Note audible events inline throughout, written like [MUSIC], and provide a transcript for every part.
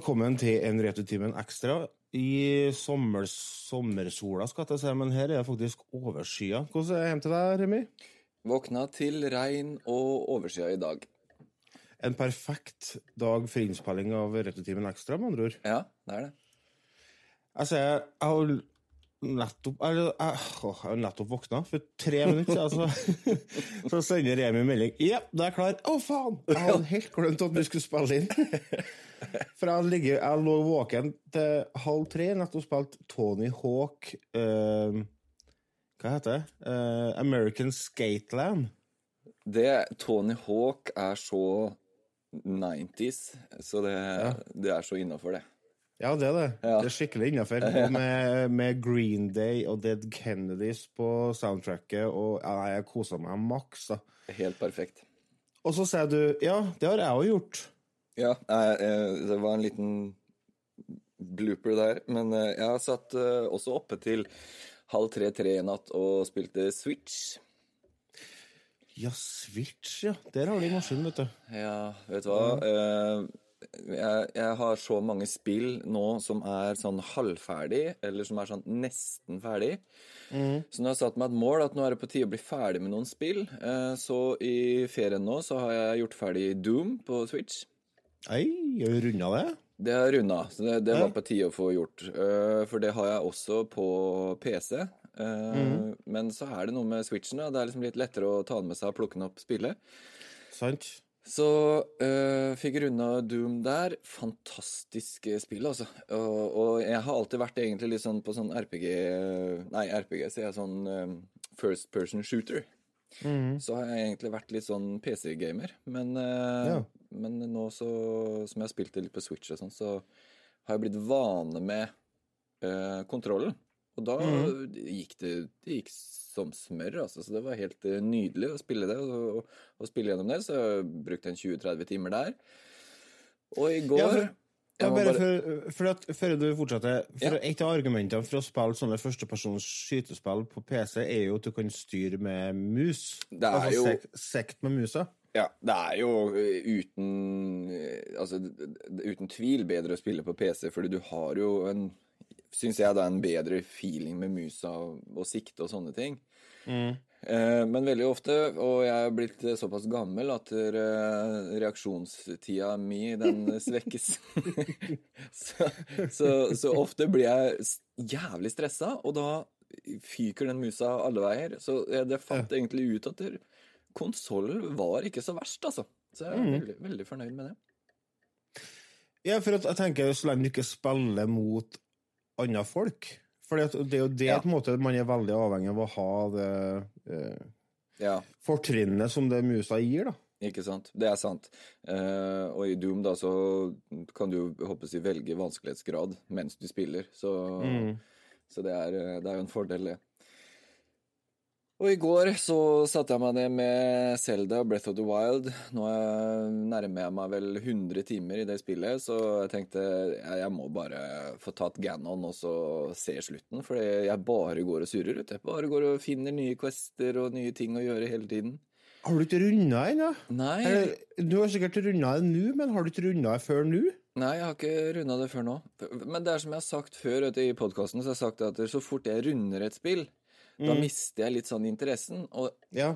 Velkommen til en Returtimen ekstra i sommer, sommersola, skal jeg si, men her er det faktisk overskya. Hvordan er det hjemme til deg, Remi? Våkna til regn og overskya i dag. En perfekt dag for innspilling av Returtimen ekstra, med andre ord. Ja, det er det. Jeg ser jeg har nettopp jeg, har nettopp våkna. For tre minutter siden så, [LAUGHS] så sender Remi melding. Ja, da er jeg klar. Å, faen! Jeg hadde helt glemt at vi skulle spille inn. [LAUGHS] For jeg, ligger, jeg lå våken til halv tre, nettopp spilt Tony Hawk uh, Hva heter det? Uh, American Skateland. det. Tony Hawk er så 90s, så det, det er så innafor, det. Ja, det er det. Ja. Det er skikkelig innafor. [LAUGHS] Med, med Green Day og Dead Kennedys på soundtracket, og ja, jeg kosa meg maks, da. Helt perfekt. Og så sier du ja, det har jeg òg gjort. Ja, eh, det var en liten blooper der, men eh, jeg har satt eh, også oppe til halv tre-tre i natt og spilte Switch. Ja, Switch, ja. Der har de maskin, vet du. Ja, vet du hva? Jeg, jeg har så mange spill nå som er sånn halvferdig, eller som er sånn nesten ferdig. Så nå har jeg satt meg et mål at nå er det på tide å bli ferdig med noen spill. Så i ferien nå så har jeg gjort ferdig Doom på Switch. Ei, har du runda det? Det er runda, så det, det var på tide å få gjort. Uh, for det har jeg også på PC. Eh, Men så er det noe med Switchen. da. Det er liksom litt lettere å ta den med seg og plukke den opp spillet. Sant? Så uh, fikk runda Doom der. Fantastisk spill, altså. Og, og jeg har alltid vært egentlig litt sånn på sånn RPG Nei, RPG, sier jeg. Sånn um, first person shooter. Så har jeg egentlig vært litt sånn PC-gamer. Men, øh, Ja. men nå så, som jeg har spilt det litt på Switch og sånn, så har jeg blitt vane med uh, kontrollen. Og da gikk det, det gikk som smør, altså. Så det var helt eh, nydelig å spille det. Og, og, og spille gjennom det, så jeg brukte en 20-30 timer der. Og i går Ja, for, ja, bare bare- for, for før du fortsetter for Ja. Et av argumentene for å spille sånne førstepersons skytespill på PC, er jo at du kan styre med mus. Det er altså jo- Sekt, sekt med musa. Ja, det er jo eh, uten eh, Altså, uten tvil bedre å spille på PC, fordi du har jo en Syns jeg det er en bedre feeling med musa og, og sikte og sånne ting. Eh, men veldig ofte, og jeg er blitt eh, såpass gammel at eh, reaksjonstida mi, den [LAUGHS] svekkes. [LAUGHS] så, så, så ofte blir jeg jævlig stressa, og da fyker den musa alle veier. Så jeg det fant egentlig ut at konsoll var ikke så verst, altså. Så jeg er veldig, veldig fornøyd med det. Ja, for jeg tenker så lenge du ikke spiller mot andre folk For det er jo det Ja. måte man er veldig avhengig av å ha det eh, Ja, fortrinnet som det musa gir, da. ikke sant? Det er sant. Eh, og i Doom da så kan du håper jeg, velge vanskelighetsgrad mens du spiller, så, så det, er, eh, det er jo en fordel, det. Og i går så satte jeg meg ned med Zelda Breath of the Wild. Nå er- nærmer jeg meg vel 100 timer i det spillet, så jeg tenkte jeg, må bare få tatt Ganon og så se slutten, for jeg bare går og surrer, vet du. Bare går og finner nye quester og nye ting å gjøre hele tiden. Har du ikke runda ennå? Nei, Eller, Du har sikkert runda det nå, men har du ikke runda det før nå? nei, jeg har ikke runda det før nå. Men det er som jeg har sagt før vet du, i podkasten, så har jeg sagt at så fort jeg runder et spill, da mister jeg litt sånn interessen. Og, Ja.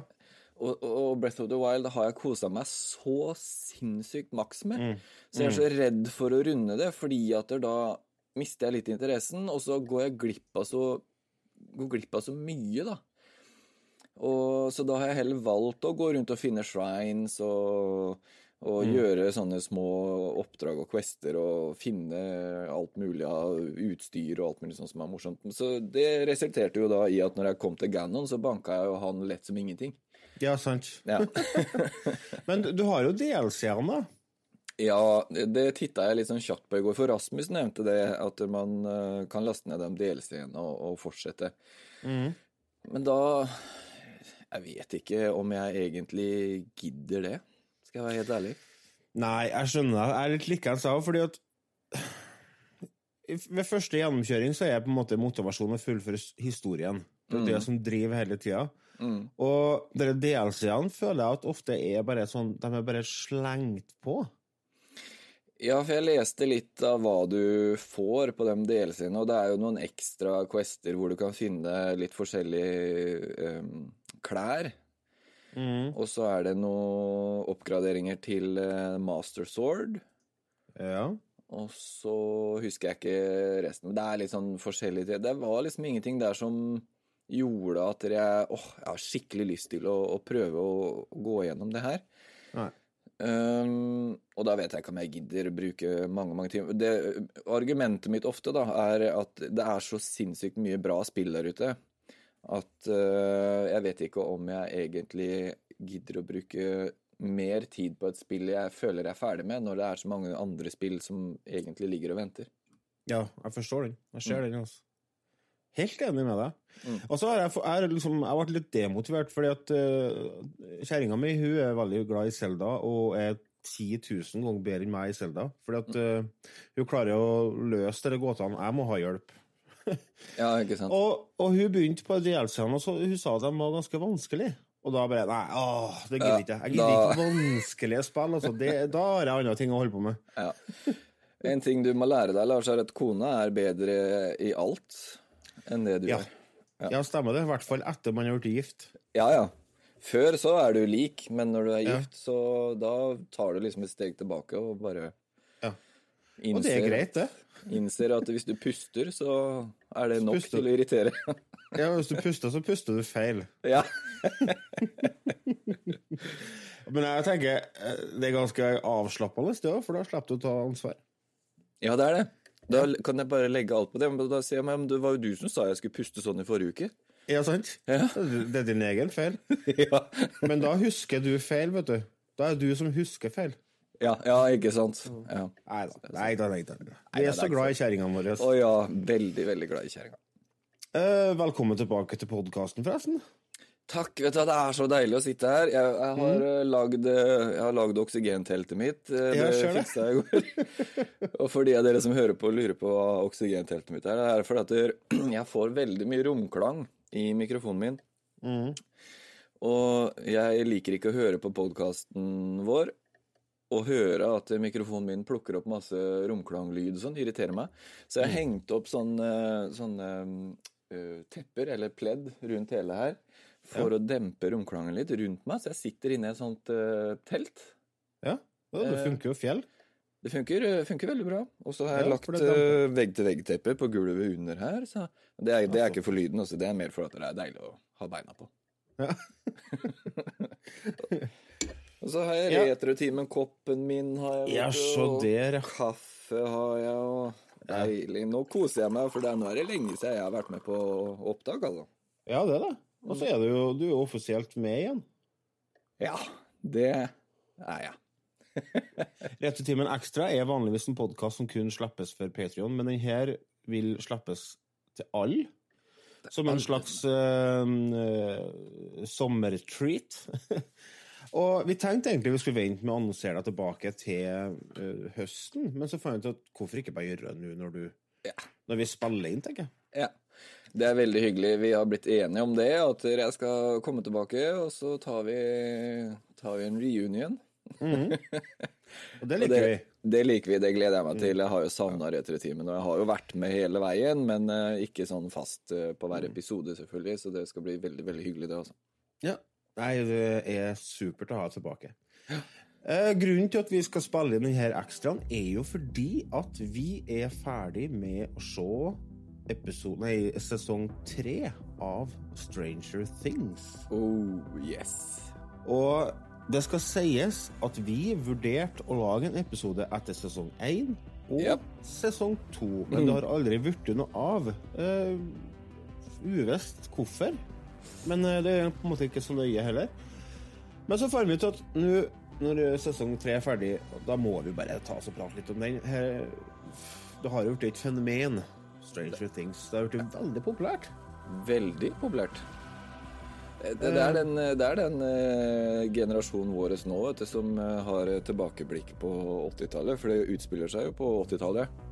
og, og Breath of the Wild har jeg kosa meg så sinnssykt maks med. Så jeg er så redd for å runde det, fordi at da mister jeg litt interessen, og så går jeg glipp av så, går glipp av så mye, da. Og, så da har jeg heller valgt å gå rundt og finne shrines og, og gjøre sånne små oppdrag og quester og finne alt mulig av utstyr og alt mulig sånt som er morsomt. Så det resulterte jo da i at når jeg kom til Ganon, så banka jeg jo han lett som ingenting. ja, sant. Ja, [LAUGHS] Men du har jo DLC-ene, da. ja det titta jeg litt sånn kjapt på i går, for Rasmus nevnte det, at man eh, kan laste ned de DLC-ene og, og fortsette. Men da Jeg vet ikke om jeg egentlig gidder det, skal jeg være helt ærlig. Nei, jeg skjønner deg. Jeg er litt likeens, jeg òg, fordi at Ved første gjennomkjøring så er jeg på en måte motivasjonen å fullføre historien. Det er det som driver hele tida. Og dere DLC-ene føler jeg at ofte er bare sånn De er bare slengt på. Ja, for jeg leste litt av hva du får på de delscenene, og det er jo noen ekstra quester hvor du kan finne litt forskjellige um, klær. Og så er det noen oppgraderinger til eh, Master Sword. Ja. Og så husker jeg ikke resten. Men det er litt sånn forskjellig Det var liksom ingenting der som gjorde at jeg åh, jeg har skikkelig lyst til å, å prøve å, å gå gjennom det her. Nei. Um, og da vet jeg ikke om jeg gidder å bruke mange mange timer. Det, argumentet mitt ofte da er at det er så sinnssykt mye bra spill der ute at uh, jeg vet ikke om jeg egentlig gidder å bruke mer tid på et spill jeg føler jeg er ferdig med, når det er så mange andre spill som egentlig ligger og venter. Ja, jeg forstår den. Jeg ser den, altså. Helt enig med deg. Mm. Og så har jeg, jeg, liksom, jeg ble litt demotivert, fordi at uh, kjerringa mi hun er veldig glad i Selda og er 10 000 ganger bedre enn meg i Selda. Fordi at uh, hun klarer å løse disse gåtene. Jeg må ha hjelp. [LAUGHS] Ja, ikke sant? Og, og hun begynte på DLC-ene, og så, hun sa de var ganske vanskelig. Og da bare Nei, åh, det gidder ikke jeg. Gidder da- ikke vanskelige spill. Altså. Det, da har jeg andre ting å holde på med. Ja. En ting du må lære deg, Lars, er at kona er bedre i alt enn det du Ja. er. Ja, stemmer det. I hvert fall etter man har blitt gift. Ja, ja. Før så er du lik, men når du er Ja. gift, så da tar du liksom et steg tilbake og bare Ja. innser, Og det er greit, det. Innser at hvis du puster, så er det nok Puster. til å irritere. [LAUGHS] Ja, Hvis du puster, så puster du feil. ja. [LAUGHS] Men jeg tenker eh, det er ganske avslappende, det òg, for da slipper du å ta ansvar. ja, det er det. Da kan jeg bare legge alt på det. Men da sier jeg, men det var jo du som sa jeg skulle puste sånn i forrige uke. Ja, sant? Ja. Det er din egen feil. [LAUGHS] ja. Men da husker du feil, vet du. Da er det du som husker feil. Ja, ja, ikke sant? Ja. Nei da. Nei da. Vi er så glad i kjerringene våre. Å ja, veldig, veldig glad i kjerringa. Eh, velkommen tilbake til podkasten, forresten. Takk. vet du Det er så deilig å sitte her. Jeg, jeg har mm. lagd, jeg har lagd oksygenteltet mitt. Eh, det. fiksa jeg i går. [LAUGHS] og for de av dere som hører på og lurer på hva oksygenteltet mitt er, det er fordi at [CLEARS THROAT] jeg får veldig mye romklang i mikrofonen min. Mm. Og jeg liker ikke å høre på podkasten vår og høre at mikrofonen min plukker opp masse romklanglyd sånn, irriterer meg. Så jeg hengte opp sånne, sånne øh, tepper, eller pledd, rundt hele her, for å dempe romklangen litt rundt meg. Så jeg sitter inne i et sånt uh, telt. Ja, det Eh, funker jo fjell. Det funker, funker veldig bra. Og så har jeg Ja, lagt vegg-til-vegg-teppe på gulvet under her. Så det er, det er ikke for lyden, også. det er mer for at det er deilig å ha beina på. Ja. [LAUGHS] [LAUGHS] Og så har jeg Ja. retrotimen-koppen min, har jeg. Ja, så der, ja. Kaffe har jeg, og deilig. Nå koser jeg meg, for det nå er det lenge siden jeg har vært med på opptak, altså. Ja, det er det. Og så er du jo du er offisielt med igjen. Ja, det er jeg. [LAUGHS] Returtimen Ekstra er vanligvis en podkast som kun slippes for Patrion, men den her vil slippes til alle. Som en slags uh, sommertreat. [LAUGHS] og vi tenkte egentlig vi skulle vente med å annonsere deg tilbake til uh, høsten, men så fant vi ut at hvorfor ikke bare gjøre det nå når, du, Ja. når vi spiller inn, tenker jeg. Ja. Det er veldig hyggelig. Vi har blitt enige om det, at jeg skal komme tilbake, og så tar vi, tar vi en reunion. [LAUGHS] Og det Og liker vi. det, det liker vi, det gleder jeg meg til. Jeg har jo savna Retrotimen, og jeg har jo vært med hele veien, men eh, ikke sånn fast eh, på hver episode, selvfølgelig, så det skal bli veldig, veldig hyggelig, det, også. Ja. Nei, det er supert å ha tilbake. Eh, grunnen til at vi skal spille inn denne ekstraen, er jo fordi at vi er ferdig med å se episode, nei, sesong tre av Stranger Things. Oh, yes. Og det skal sies at vi vurderte å lage en episode etter sesong én og yep. sesong to, men det har aldri blitt noe av. Uh, uvisst hvorfor, men eh, det er på en måte ikke så nøye heller. Men så fant vi ut at nå når sesong tre er ferdig, da må vi bare ta oss og prate litt om den. Her, det har jo blitt et fenomen, Stranger Things. Det har blitt veldig populært. Veldig populært. Eh, Det, det er den, det er den eh, generasjonen vår nå vet du, som eh, har tilbakeblikk på 80-tallet, for det utspiller seg jo på 80-tallet.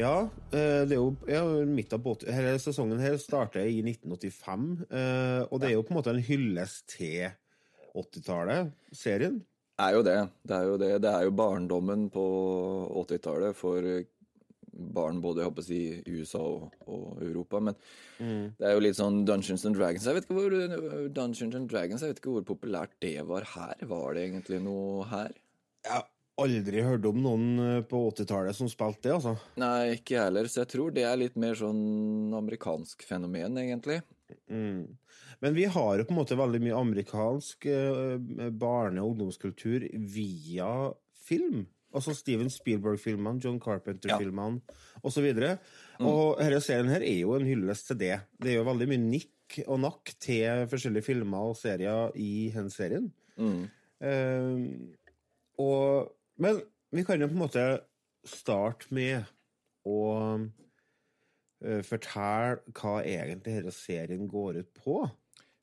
Ja, eh, det er jo ja, midt av båt... Hele sesongen her starter i 1985, eh, og det er jo på en måte en hyllest til 80-tallet, serien. er jo det. Det er jo det. Det er jo barndommen på 80-tallet for barn både jeg håper å si, i USA og, og Europa. Men det er jo litt sånn Dungeons and Dragons. Jeg vet ikke hvor Dungeons and Dragons, jeg vet ikke hvor populært det var her. Var det egentlig noe her? Har aldri hørt om noen eh, på 80-tallet som spilte det, altså. Nei, ikke jeg heller. Så jeg tror det er litt mer sånn amerikansk fenomen, egentlig. Mm. Men vi har jo på en måte veldig mye amerikansk eh, barne- og ungdomskultur via film. Altså Steven Spielberg-filmene, John Carpenter-filmene osv. Og, mm. og denne serien her er jo en hyllest til det. Det er jo veldig mye nikk og nakk til forskjellige filmer og serier i denne serien. Mm. Uh, og, men vi kan jo på en måte starte med å uh, fortelle hva egentlig denne serien går ut på.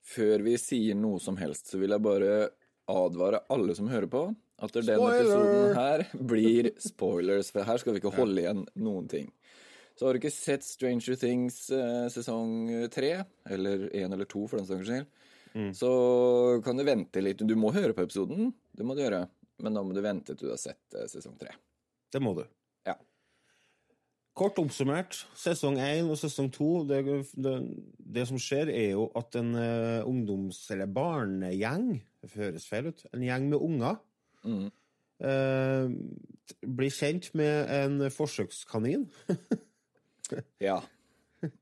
Før vi sier noe som helst, så vil jeg bare advare alle som hører på, at denne episoden her blir spoilers, for her skal vi ikke holde igjen noen ting. Så har du ikke sett Stranger Things eh, sesong tre, eller én eller to for den saks skyld, mm. så kan du vente litt. Du må høre på episoden, det må du gjøre, men da må du vente til du har sett eh, sesong tre. Det må du. Ja. Kort oppsummert, sesong én og sesong to det, det, det, som skjer, er jo at en uh, ungdoms- eller barnegjeng Det høres feil ut. En gjeng med unger Mm. Uh, blir kjent med en forsøkskanin. [LAUGHS] ja.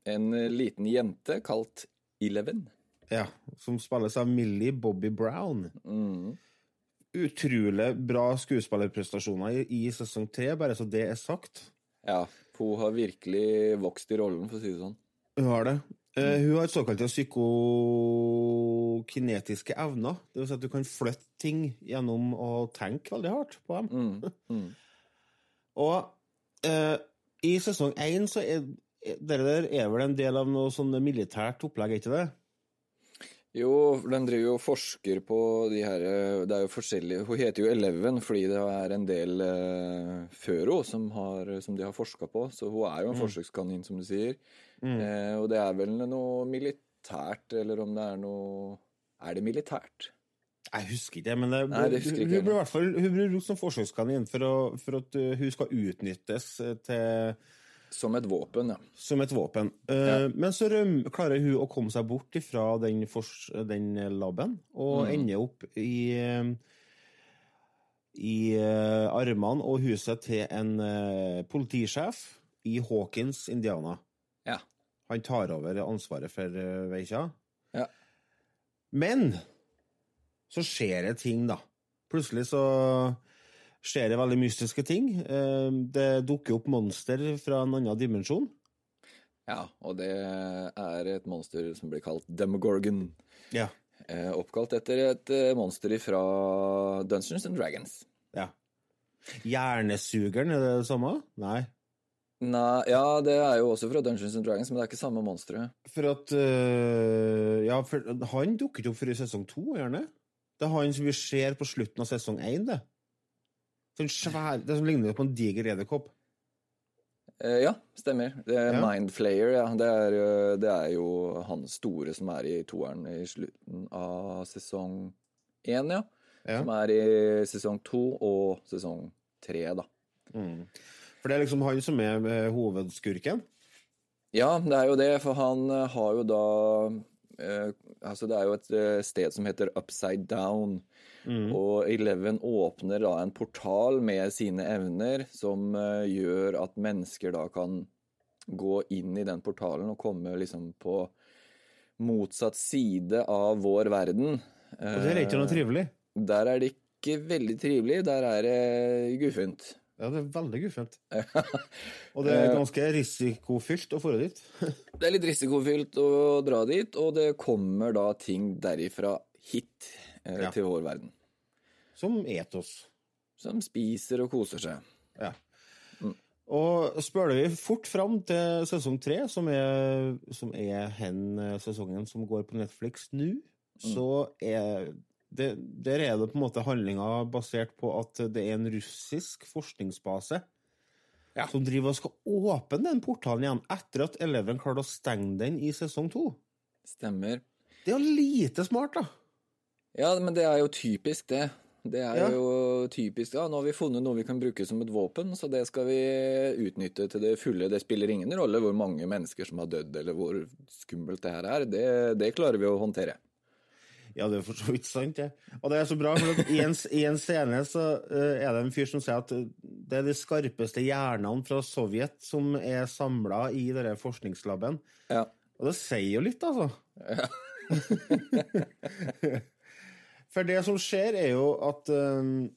En liten jente kalt Eleven. Ja, som spilles av Millie Bobby Brown. Mm. Utrolig bra skuespillerprestasjoner i, i sesong tre, bare så det er sagt. Ja, hun har virkelig vokst i rollen, for å si det sånn. Hun har det. Uh, hun har såkalte psykokinetiske evner. Det vil si at du kan flytte ting gjennom å tenke veldig hardt på dem. Mm. [LAUGHS] Mm. og uh, i sesong én så er det der er vel en del av noe sånn militært opplegg, er ikke det? Jo, den driver jo og forsker på de her Det er jo forskjellige Hun heter jo Eleven fordi det er en del eh, før henne som, som, de har forska på. Så hun er jo en mm. forsøkskanin, som du sier. Mm. Eh, og det er vel noe militært, eller om det er noe Er det militært? Jeg husker ikke men det, Nei, det hun, hun blir i hvert fall hun blir som forsøkskanin for, å, for at uh, hun skal utnyttes til som et våpen, ja. Som et våpen. Ja. Uh, men så klarer hun å komme seg bort fra den, den laben, og mm. ender opp i i uh, armene og huset til en politisjef i Hawkins, Indiana. Ja. Han tar over ansvaret for Veikja. Ja. Men så skjer det ting, da. Plutselig så skjer det veldig mystiske ting. Eh, det dukker opp monster fra en annen dimensjon. Ja, og det er et monster som blir kalt Demogorgon. Ja. Eh, oppkalt etter et eh, monster fra Dungeons and Dragons. Ja. Hjernesugeren, er det det samme? Nei. Nei, ja, det er jo også fra Dungeons and Dragons, men det er ikke samme monsteret. For at uh, Ja, for han dukket opp før i sesong to, gjerne. Det er han som vi ser på slutten av sesong én, det. Sånn svær, det som ligner på en diger edderkopp. Eh, ja, stemmer. Det er ja. Mindflayer, ja. Det er, det er, jo han store som er i toeren i slutten av sesong én, ja. ja. Som er i sesong to og sesong tre, da. Mm. For det er liksom han som er eh, hovedskurken? Ja, det er jo det, for han eh, har jo da eh, Altså, det er jo et eh, sted som heter Upside Down. Mm. Og Eleven åpner da en portal med sine evner som uh, gjør at mennesker da kan gå inn i den portalen og komme liksom på motsatt side av vår verden. Og det er ikke noe trivelig? Uh, der er det ikke veldig trivelig. Der er det guffent. Ja, det er veldig guffent. [LAUGHS] og det er ganske risikofylt å få dit. [LAUGHS] det er litt risikofylt å dra dit, og det kommer da ting derifra hit eh, ja. til vår verden. Som etos. Som spiser og koser seg. Ja. Mm. Og spøler vi fort fram til sesong tre, som er, som er hen eh, sesongen som går på Netflix nå, mm. så er det, der er det på en måte handlinga basert på at det er en russisk forskningsbase ja. som driver og skal åpne den portalen igjen, etter at Eleven klarte å stenge den i sesong to. Stemmer. Det er jo lite smart, da. Ja, men det er jo typisk, det. Det er Ja. jo typisk. Ja, nå har vi funnet noe vi kan bruke som et våpen, så det skal vi utnytte til det fulle. Det spiller ingen rolle hvor mange mennesker som har dødd, eller hvor skummelt det her er. Det, det klarer vi å håndtere. Ja, det er for så vidt sant, det. Og det er så bra, for i en, i en scene så eh, er det en fyr som sier at det er de skarpeste hjernene fra Sovjet som er samla i denne forskningslaben. Ja. Og det sier jo litt, altså. [LAUGHS] [LAUGHS] For det som skjer, er jo at um,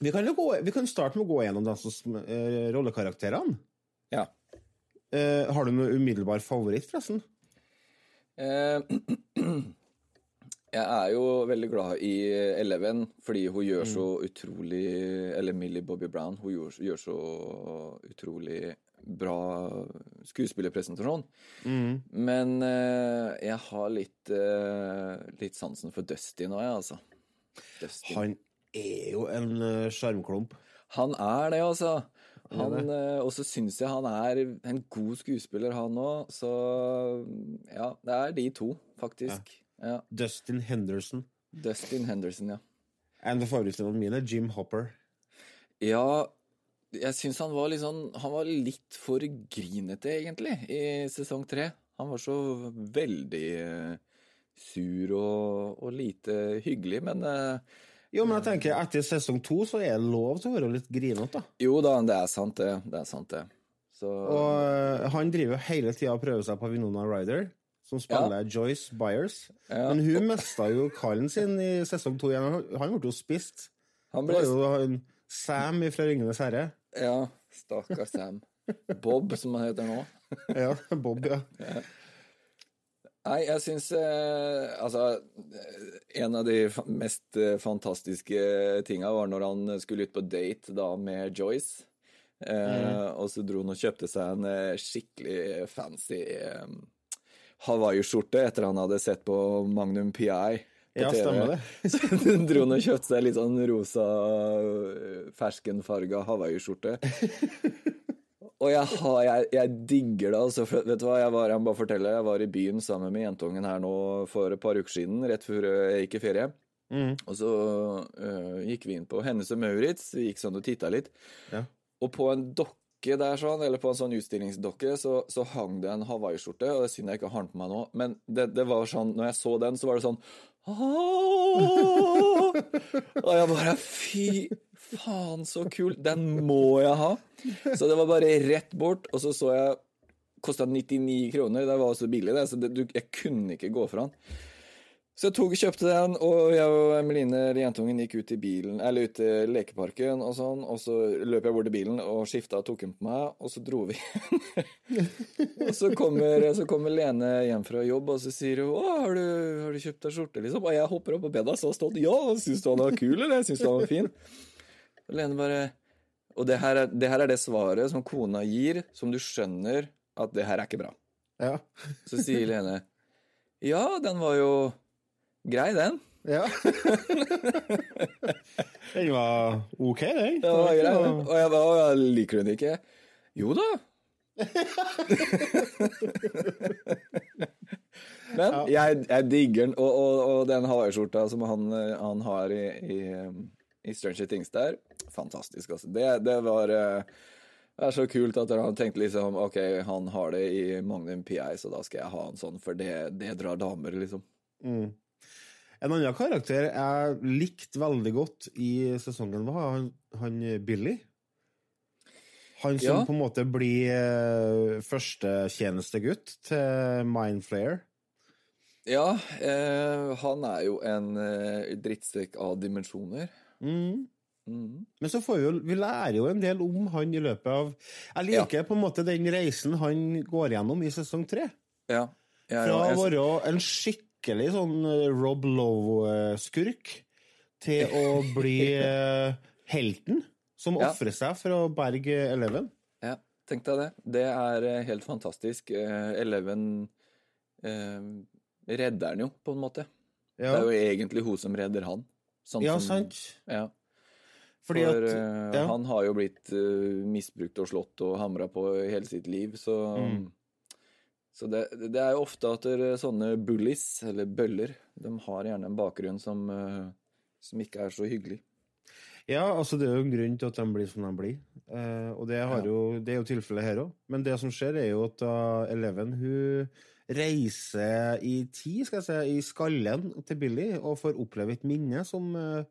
vi, kan jo gå, vi kan starte med å gå gjennom de som, uh, rollekarakterene. ja. Uh, har du noen umiddelbar favoritt, forresten? Uh, [CLEARS THROAT] jeg er jo veldig glad i Eleven fordi hun gjør så utrolig Eller Millie Bobby Brown. Hun gjør, gjør så utrolig bra skuespillerpresentasjon. Men uh, jeg har litt, uh, litt sansen for Dusty nå, jeg, altså. Dusty. Han er jo en eh, sjarmklump. Han er det, altså. Han, og så syns jeg han er en god skuespiller, han òg. Så ja, det er de to, faktisk. Ja. Dustin Henderson. Dustin Henderson, ja. En av favorittene mine, Jim Hopper. Ja, jeg syns han var litt sånn Han var litt for grinete, egentlig, i sesong tre. Han var så veldig eh, sur og, og lite hyggelig, men eh, Jo, men jeg tenker etter sesong to så er det lov til å være litt grinete, da. Jo da, det er sant, det. Det er sant, det. Så Og eh, han driver jo hele tida og prøver seg på Vinona Ryder, som spiller Joyce Byers. Ja. Men hun mista jo kallen sin i sesong to igjen. Han- ble jo spist. han Det ble var jo Sam fra Ringenes herre. Ja, stakkars Sam. Bob, som han heter nå. [LAUGHS] Ja, Bob, ja. Nei, jeg syns eh, Altså, eh, en av de mest eh, fantastiske tinga var når han skulle ut på date da med Joyce. Eh, Og så dro han og kjøpte seg en eh, skikkelig fancy eh, hawaiiskjorte etter han hadde sett på Magnum PI. Ja, TV. stemmer det. Så [LAUGHS] dro han og kjøpte seg litt sånn rosa, eh, ferskenfarga hawaiiskjorte. Og jeg, har, jeg, jeg digger det, altså. Vet du hva, jeg var, jeg må bare fortelle, jeg var i byen sammen med jentungen her nå for et par uker siden, rett før eh, jeg gikk i ferie. Mm. Og så uh, gikk vi inn på Hennes og Maurits, vi gikk sånn og titta litt. Ja. Og på en dokke der, sånn, eller på en sånn utstillingsdokke, så, så hang det en hawaiiskjorte. Og det er synd jeg ikke har den på meg nå, men det, det var sånn, når jeg så den, så var det sånn «Åh!» Og jeg bare Fy faen, så kul! Den må jeg ha! Så det var bare rett bort, og så så jeg Kosta 99 kroner. Det var så billig, det, så det, du, jeg kunne ikke gå fra den. Så jeg tok, kjøpte den, og jeg og Emeline, eller jentungen, gikk ut i bilen, eller ut i lekeparken og sånn, og så løp jeg bort til bilen og skifta og tok den på meg, og så dro vi. [LAUGHS] og så kommer, så kommer Lene hjem fra jobb, og så sier hun 'Å, har du, har du kjøpt deg skjorte', liksom? Og jeg hopper opp på bedet så stolt. 'Ja, syns du han var kul, eller? Syns du han var fin?' Og Lene bare Og det her, er, det her er det svaret som kona gir, som du skjønner at det her er ikke bra. Ja. Så sier Lene 'Ja, den var jo grei, den'. ja. [LAUGHS] Den var OK, den. Det var grei, den. Og jeg bare 'Å, liker du den ikke?' Jo da. [LAUGHS] Men jeg, jeg digger den, og, og, og den hawaiiskjorta som han, han har i, i, i Stranger Things der, fantastisk, altså. Det, det var eh, det er så kult at han tenkte liksom OK, han har det i Magnum PI, så da skal jeg ha en sånn, for det, det drar damer, liksom. Mm. En annen karakter jeg likte veldig godt i sesongen, var han, han Billy. Han som Ja. på en måte blir uh, førstetjenestegutt til Mindflayer. Ja, eh, han er jo en eh, drittsekk av dimensjoner. Mm. Mm. Men så får vi jo Vi lærer jo en del om han i løpet av Jeg liker på en måte den reisen han går gjennom i sesong tre. Ja. Ja, Fra å være en skikkelig sånn eh, Rob Lowe-skurk til å bli [LAUGHS] eh, helten som Ja. ofrer seg for å berge Eleven. ja, tenk deg det. Det er eh, helt fantastisk. Eleven eh, redder han jo, på en måte. Ja, Det er jo egentlig hun som redder han. Sånn ja som- sant. Ja. Fordi For at ja. han har jo blitt misbrukt og slått og hamra på hele sitt liv, så Mm. Så det, det er jo ofte at er sånne bullies, eller bøller, de har gjerne en bakgrunn som, eh, som ikke er så hyggelig. Ja, altså det er jo en grunn til at de blir som de blir. Eh, og det, har Ja. jo, det er jo tilfellet her òg. Men det som skjer, er jo at da Eleven hun reiser i tid, skal jeg si, i skallen til Billy, og får oppleve et minne som eh,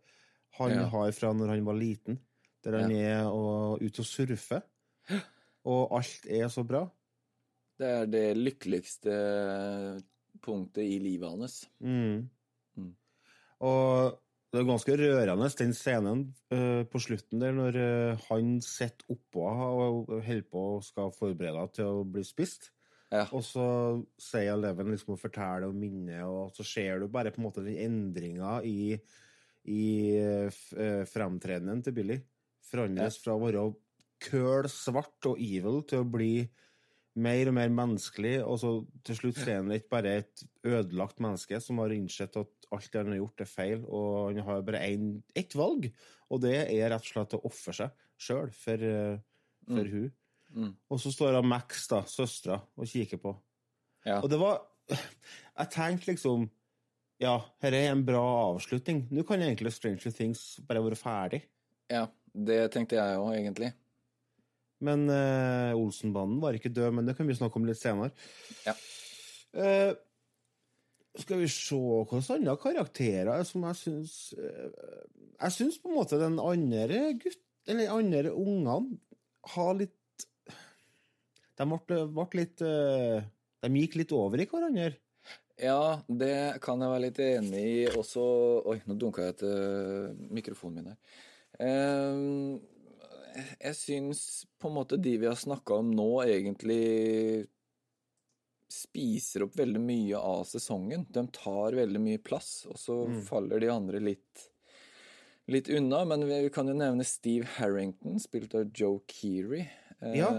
han Ja. har fra når han var liten. Der han er og, ute og surfer. Og alt er så bra. Det er det lykkeligste punktet i livet hans. Mm. Mm. Og det er ganske rørende, den scenen uh, på slutten der, når uh, han sitter oppå og holder på og skal forberede henne til å bli spist. Ja. Og så sier Eleven liksom å fortelle og minne, og så ser du bare på en måte den endringa i, i uh, fremtredenen til Billy. Forandres fra å være køl svart og evil til å bli mer og mer menneskelig, og så til slutt er han ikke bare et ødelagt menneske som har innsett at alt han har gjort, er feil, og han har bare ett valg, og det er rett og slett å ofre seg sjøl for, for mm. hun. Mm. Og så står han Max, da, søstera, og kikker på. Ja. Og det var Jeg tenkte liksom Ja, dette er en bra avslutning. Nå kan egentlig Stranger Things bare være ferdig. ja, det tenkte jeg òg, egentlig. Men uh, Olsenbanden var ikke død, men det kan vi snakke om litt senere. Ja. Uh, skal vi se hvilke andre karakterer som jeg syns uh, Jeg syns på en måte den andre gutt... Eller andre ungene har litt De ble, ble litt De gikk litt over i hverandre. Ja, det kan jeg være litt enig i også Oi, nå dunka jeg etter mikrofonen min her. Eh, jeg syns på en måte de vi har snakka om nå, egentlig spiser opp veldig mye av sesongen. De tar veldig mye plass, og så faller de andre litt litt unna. Men vi kan jo nevne Steve Harrington, spilt av Joe Keery. Eh, Ja.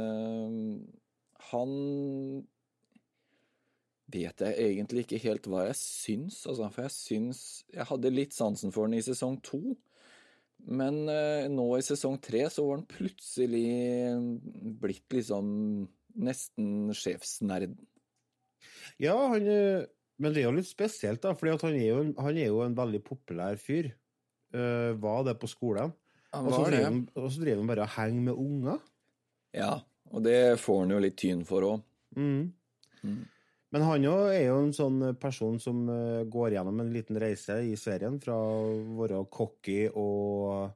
Han vet jeg egentlig ikke helt hva jeg syns, altså, for jeg syns Jeg hadde litt sansen for den i sesong to. Men eh, nå i sesong tre så var han plutselig blitt liksom nesten sjefsnerden. Ja, han, eh, men det er jo litt spesielt, da, for han, han er jo en veldig populær fyr. Uh, var det på skolen. Og så var driver han, og så driver han bare og henger med unger. Ja, og det får han jo litt tyn for òg. Mm. Mm. Men han jo er jo en sånn person som eh, går gjennom en liten reise i serien, fra å være cocky og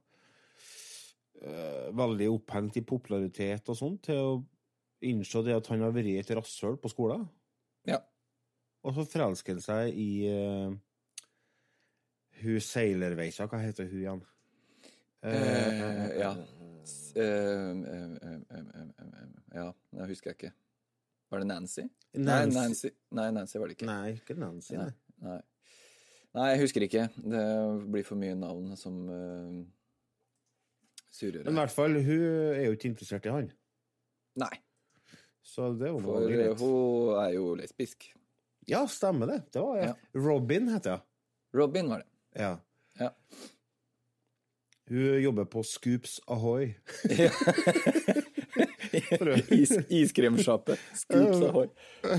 eh, veldig opphengt i popularitet og sånn, til å innse det at han har vært et rasshøl på skolen. Ja. Og så forelsker han seg i uh, hun Seilerveisa, hva heter hun igjen? Ja. Eh, eh, eh, Ja, jeg husker jeg ikke. Var det Nancy? Nei, Nancy. Nancy, nei, Nancy var det ikke. Nei, ikke Nancy. Nei. Nei. Nei. Jeg husker ikke. Det blir for mye navn som uh, surrer. Men i hvert fall, hun er jo ikke interessert i han. Nei, Så det var for bare eh, greit. hun er jo lesbisk. Ja, stemmer det. Det var jeg. Robin heter jeg. Robin var det. Ja. Ja. Hun jobber på Scoops Ahoy. [LAUGHS] [LAUGHS] Is, iskremsjappe. Scoops hår.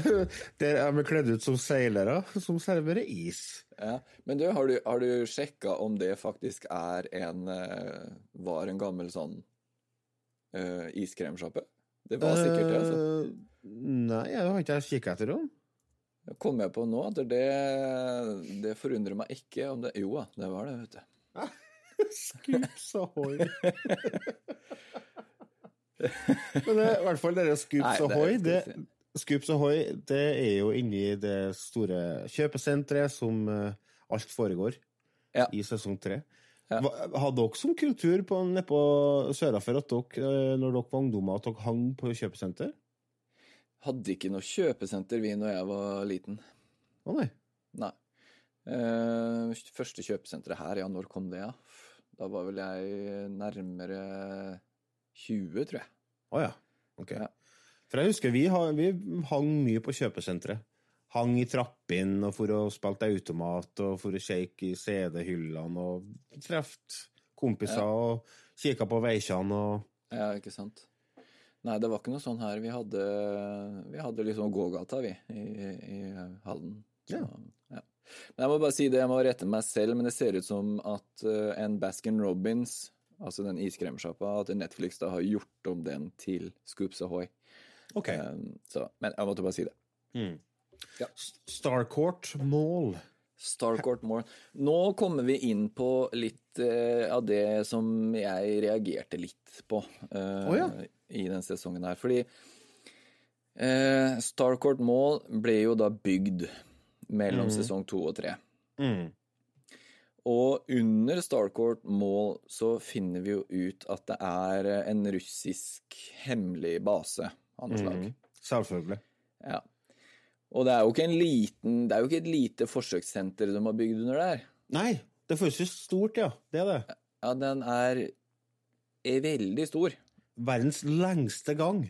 [LAUGHS] Der er vi kledd ut som seilere som serverer is. Ja. Men du, har du, har du sjekka om det faktisk er en eh, Var en gammel sånn uh, iskremsjappe? Det var sikkert det, altså. Eh, Nei, jeg har ikke kikka etter dem. Det kom jeg på nå, at det, det forundrer meg ikke om det Jo da, det var det, vet du. [LAUGHS] Scoops Ahoy. [LAUGHS] Men det, i hvert fall dere Scoops Ahoy det. Scoops Ahoy det er jo inni det store kjøpesenteret som eh, alt foregår Ja. i sesong tre. Ja. Hadde dere som kultur på, nede på sørafor at dere, eh, når dere var ungdommer, at dere hang på kjøpesenter? Hadde ikke noe kjøpesenter vi når jeg var liten. Å nei. Nei. Uh, første kjøpesenteret her, ja, når kom det, ja? Da var vel jeg nærmere 20, tror jeg. Å ja. Ok. Ja. For jeg husker vi, vi hang mye på kjøpesenteret. Hang i trappene og for å spilte automat og for å shake i CD-hyllene og treffe kompiser og kikka på veikjene og Ja, ikke sant? Nei, det var ikke noe sånn her. Vi hadde, vi hadde liksom gågata, vi, i, i Halden. Så, Ja. ja. Men jeg må bare si det, jeg må rette meg selv, men det ser ut som at eh, en Baskin Robbins, altså den iskremsjappa, at Netflix da har gjort om den til Scoops Ahoy. Okay. Um, så, men jeg måtte bare si det. Ja. Starcourt Mall. Starcourt Mall. Nå kommer vi inn på litt uh, av det som jeg reagerte litt på uh, oh, ja. i den sesongen her. Fordi uh, Starcourt Mall ble jo da bygd mellom sesong to og tre. Mm. Og under Starcourt Mall så finner vi jo ut at det er eh, en russisk hemmelig base av noe slag. Mm. Selvfølgelig. Ja. Og det er jo ikke en liten Det er jo ikke et lite forsøkssenter de har bygd under der. Nei, det føles jo stort, ja. Det er det. Ja, den er, er veldig stor. Verdens lengste gang.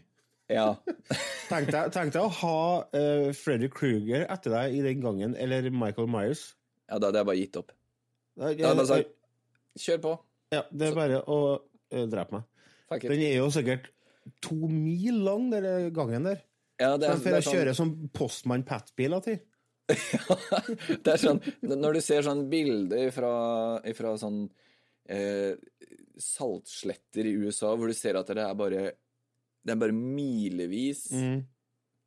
Ja. [LAUGHS] Tenk deg, tenk deg å ha uh, Freddy Kruger etter deg i den gangen, eller Michael Myers. ja, da hadde jeg bare gitt opp. Det hadde jeg er, sagt kjør på. ja, det er bare å uh, drepe meg. Fuck it. Den er jo sikkert to mil lang, den gangen der. Ja, det er, den får det er jeg sånn, kjøre som postmann Pat-biler til. [LAUGHS] det er sånn Når du ser sånn bilder fra, fra sånn eh, saltsletter i USA, hvor du ser at det er bare Det er bare milevis Mm.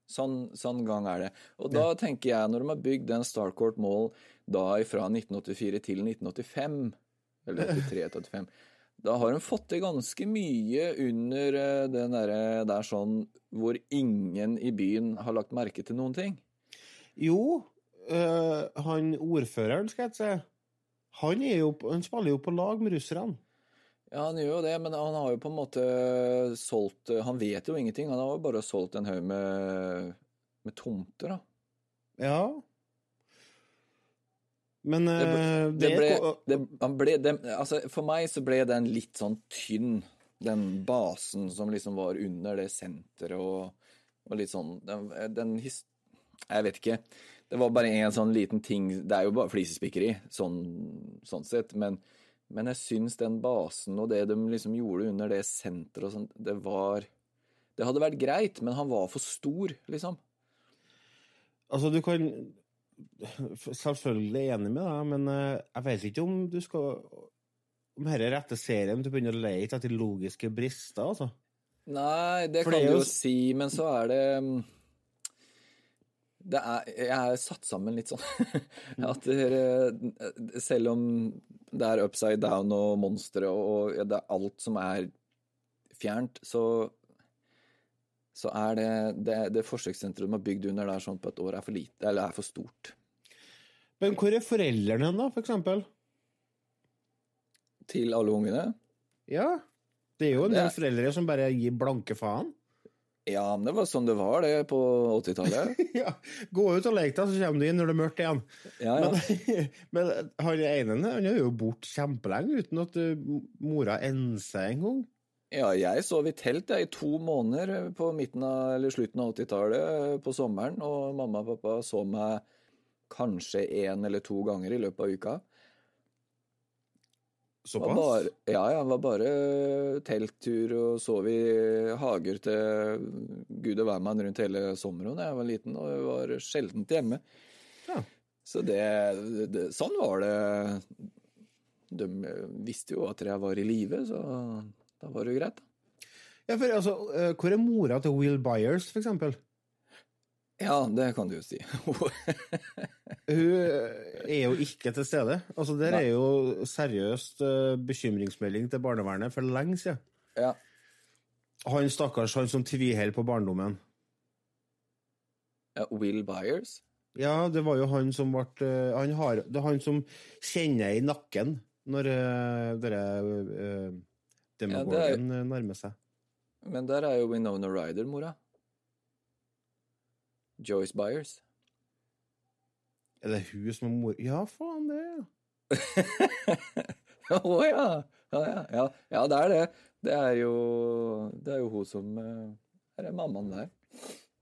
Sånn, sånn gang er det. Og da tenker jeg, når de har bygd den Starcourt Mall da fra 1984 til 1985, eller 83 til 85, da har de fått til ganske mye under eh, den derre der sånn hvor ingen i byen har lagt merke til noen ting. Jo, øh, han ordføreren, skal jeg si, han, jo, han spiller jo på lag med russerne. Ja, han gjør jo det, men han har jo på en måte solgt Han vet jo ingenting. Han har jo bare solgt en haug med, med tomter, da. Ja. Men Det ble- eh, Det ble, det, han ble det, altså For meg så ble den litt sånn tynn, den basen som liksom var under det senteret og, og litt sånn Den, den his, Jeg vet ikke. Det var bare en sånn liten ting Det er jo bare flisespikkeri, sånn, sånn sett, men, men jeg syns den basen og det de liksom gjorde under det senteret og sånn, det var Det hadde vært greit, men han var for stor, liksom. Altså, du kan Selvfølgelig enig med deg, men eh, jeg vet ikke om du skal Om dette er rette serien til å begynne å lete etter logiske brister, altså. Nei, det For kan det jo... du jo si, men så er mm, det er, Jeg er satt sammen litt sånn [LAUGHS] at dere, selv om det er upside down og monstre og, og det er alt som er fjernt, så så er det, det, det forsøkssenteret de har bygd under der sånn på et år, er for lite, eller er for stort. Men hvor er foreldrene hen, da, for eksempel? Til alle ungene. Ja. Det er jo en del foreldre som bare gir blanke faen. Ja, men det var sånn det var, det, på 80-tallet. [LAUGHS] ja. Gå ut og lek deg, så kommer du inn når det er mørkt igjen. Ja, ja. Men, [LAUGHS] men han ene han er jo borte kjempelenge uten at uh, mora enser engang. Ja, jeg sov i telt jeg, i to måneder på midten av, eller slutten av 80-tallet på sommeren, og mamma og pappa så meg kanskje én eller to ganger i løpet av uka. Det var bare, ja, ja, var bare telttur og sov i hager til gud og hvermann rundt hele sommeren da jeg var liten, og jeg var sjeldent hjemme. Ja. Så det, det Sånn var det. De visste jo at jeg var i live, så da var det jo greit. da. Ja, for altså, uh, hvor er mora til Will Byers, for eksempel? Ja, det kan du jo si. [LAUGHS] Hun er jo ikke til stede. Altså, Der er jo seriøst uh, bekymringsmelding til barnevernet for lenge siden. ja. Han stakkars, han som tviholder på barndommen. ja, Will Byers? Ja, det var jo han som ble uh, han har, Det er han som kjenner i nakken når uh, dere uh, Demogorgon uh, nærmer seg. Men der er jo Winona Ryder, mora. Joyce Byers. Er det hun som er mor... Ja, faen, det ja. [LAUGHS] Å ja. Ja, ja, ja. ja, det er det. Det er jo, det er jo hun som Her er mammaen der.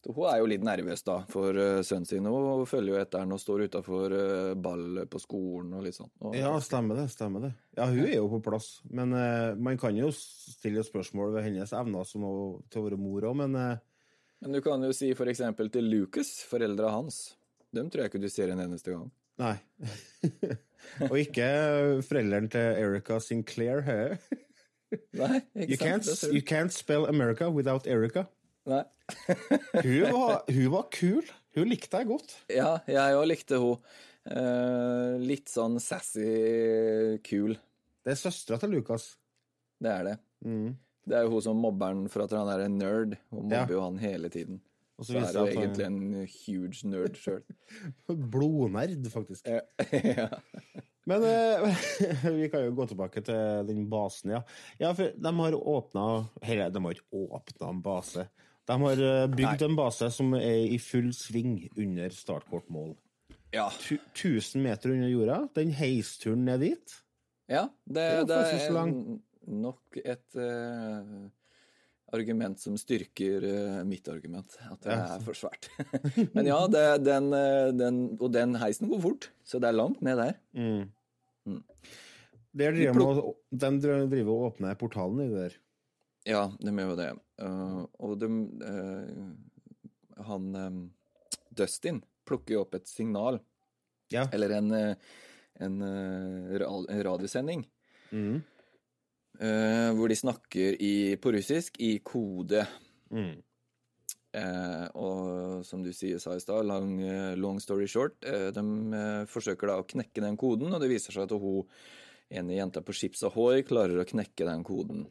Hun er jo litt nervøs da for eh, sønnen sin, hun følger jo etter han og står utafor ball på skolen og litt sånn. Og, Ja, stemmer det. stemmer det. Ja, hun er jo på plass. Men uh, man kan jo stille spørsmål ved hennes evner til å være mor òg, men eh, Men du kan jo si for eksempel til Lucas, foreldra hans. Dem tror jeg ikke du ser en eneste gang. Nei. [LAUGHS] Og ikke forelderen til Erica Sinclair. Her. [LAUGHS] Nei, You ikke sant? can't, you can't spell America without Erica. Nei. [LAUGHS] Hun var, hun var kul. Hun likte jeg godt. Ja, jeg òg likte hun. Eh, litt sånn sassy, kul. Det er søstera til Lucas. Det er det. Mm. Det er jo hun som mobber han for at han er en nerd. Hun mobber jo han hele tiden. Og Så er hun det han- egentlig en huge nerd sjøl. [LAUGHS] Blodnerd, faktisk. ja. [LAUGHS] Men eh, [LAUGHS] vi kan jo gå tilbake til den basen, ja. Ja, for de har åpna Eller, de har ikke åpna en base. De har bygd bygd en base som er i full sving under startkortmål. ja. Tu- 1000 meter under jorda. Den heisturen ned dit. Ja, det, er det faktisk er. Nok et uh, argument som styrker uh, mitt argument, at det er for svært. [LAUGHS] Men ja, det, den, eh, den, og den heisen går fort, så det er langt ned der. Mm. Mm. Driver med, de driver og åpner portalen i det der. Ja, de gjør jo det. Uh, og de Han um, Dustin plukker jo opp et signal, Ja. eller en, en en radiosending, Mm. Eh, hvor de snakker i, på russisk i kode. Mm. Uh, og som du sier, sa i stad, long, eh, long story short, uh, de forsøker da å knekke den koden, og det viser seg at hun ene jenta på Ships Ahoy klarer å knekke den koden.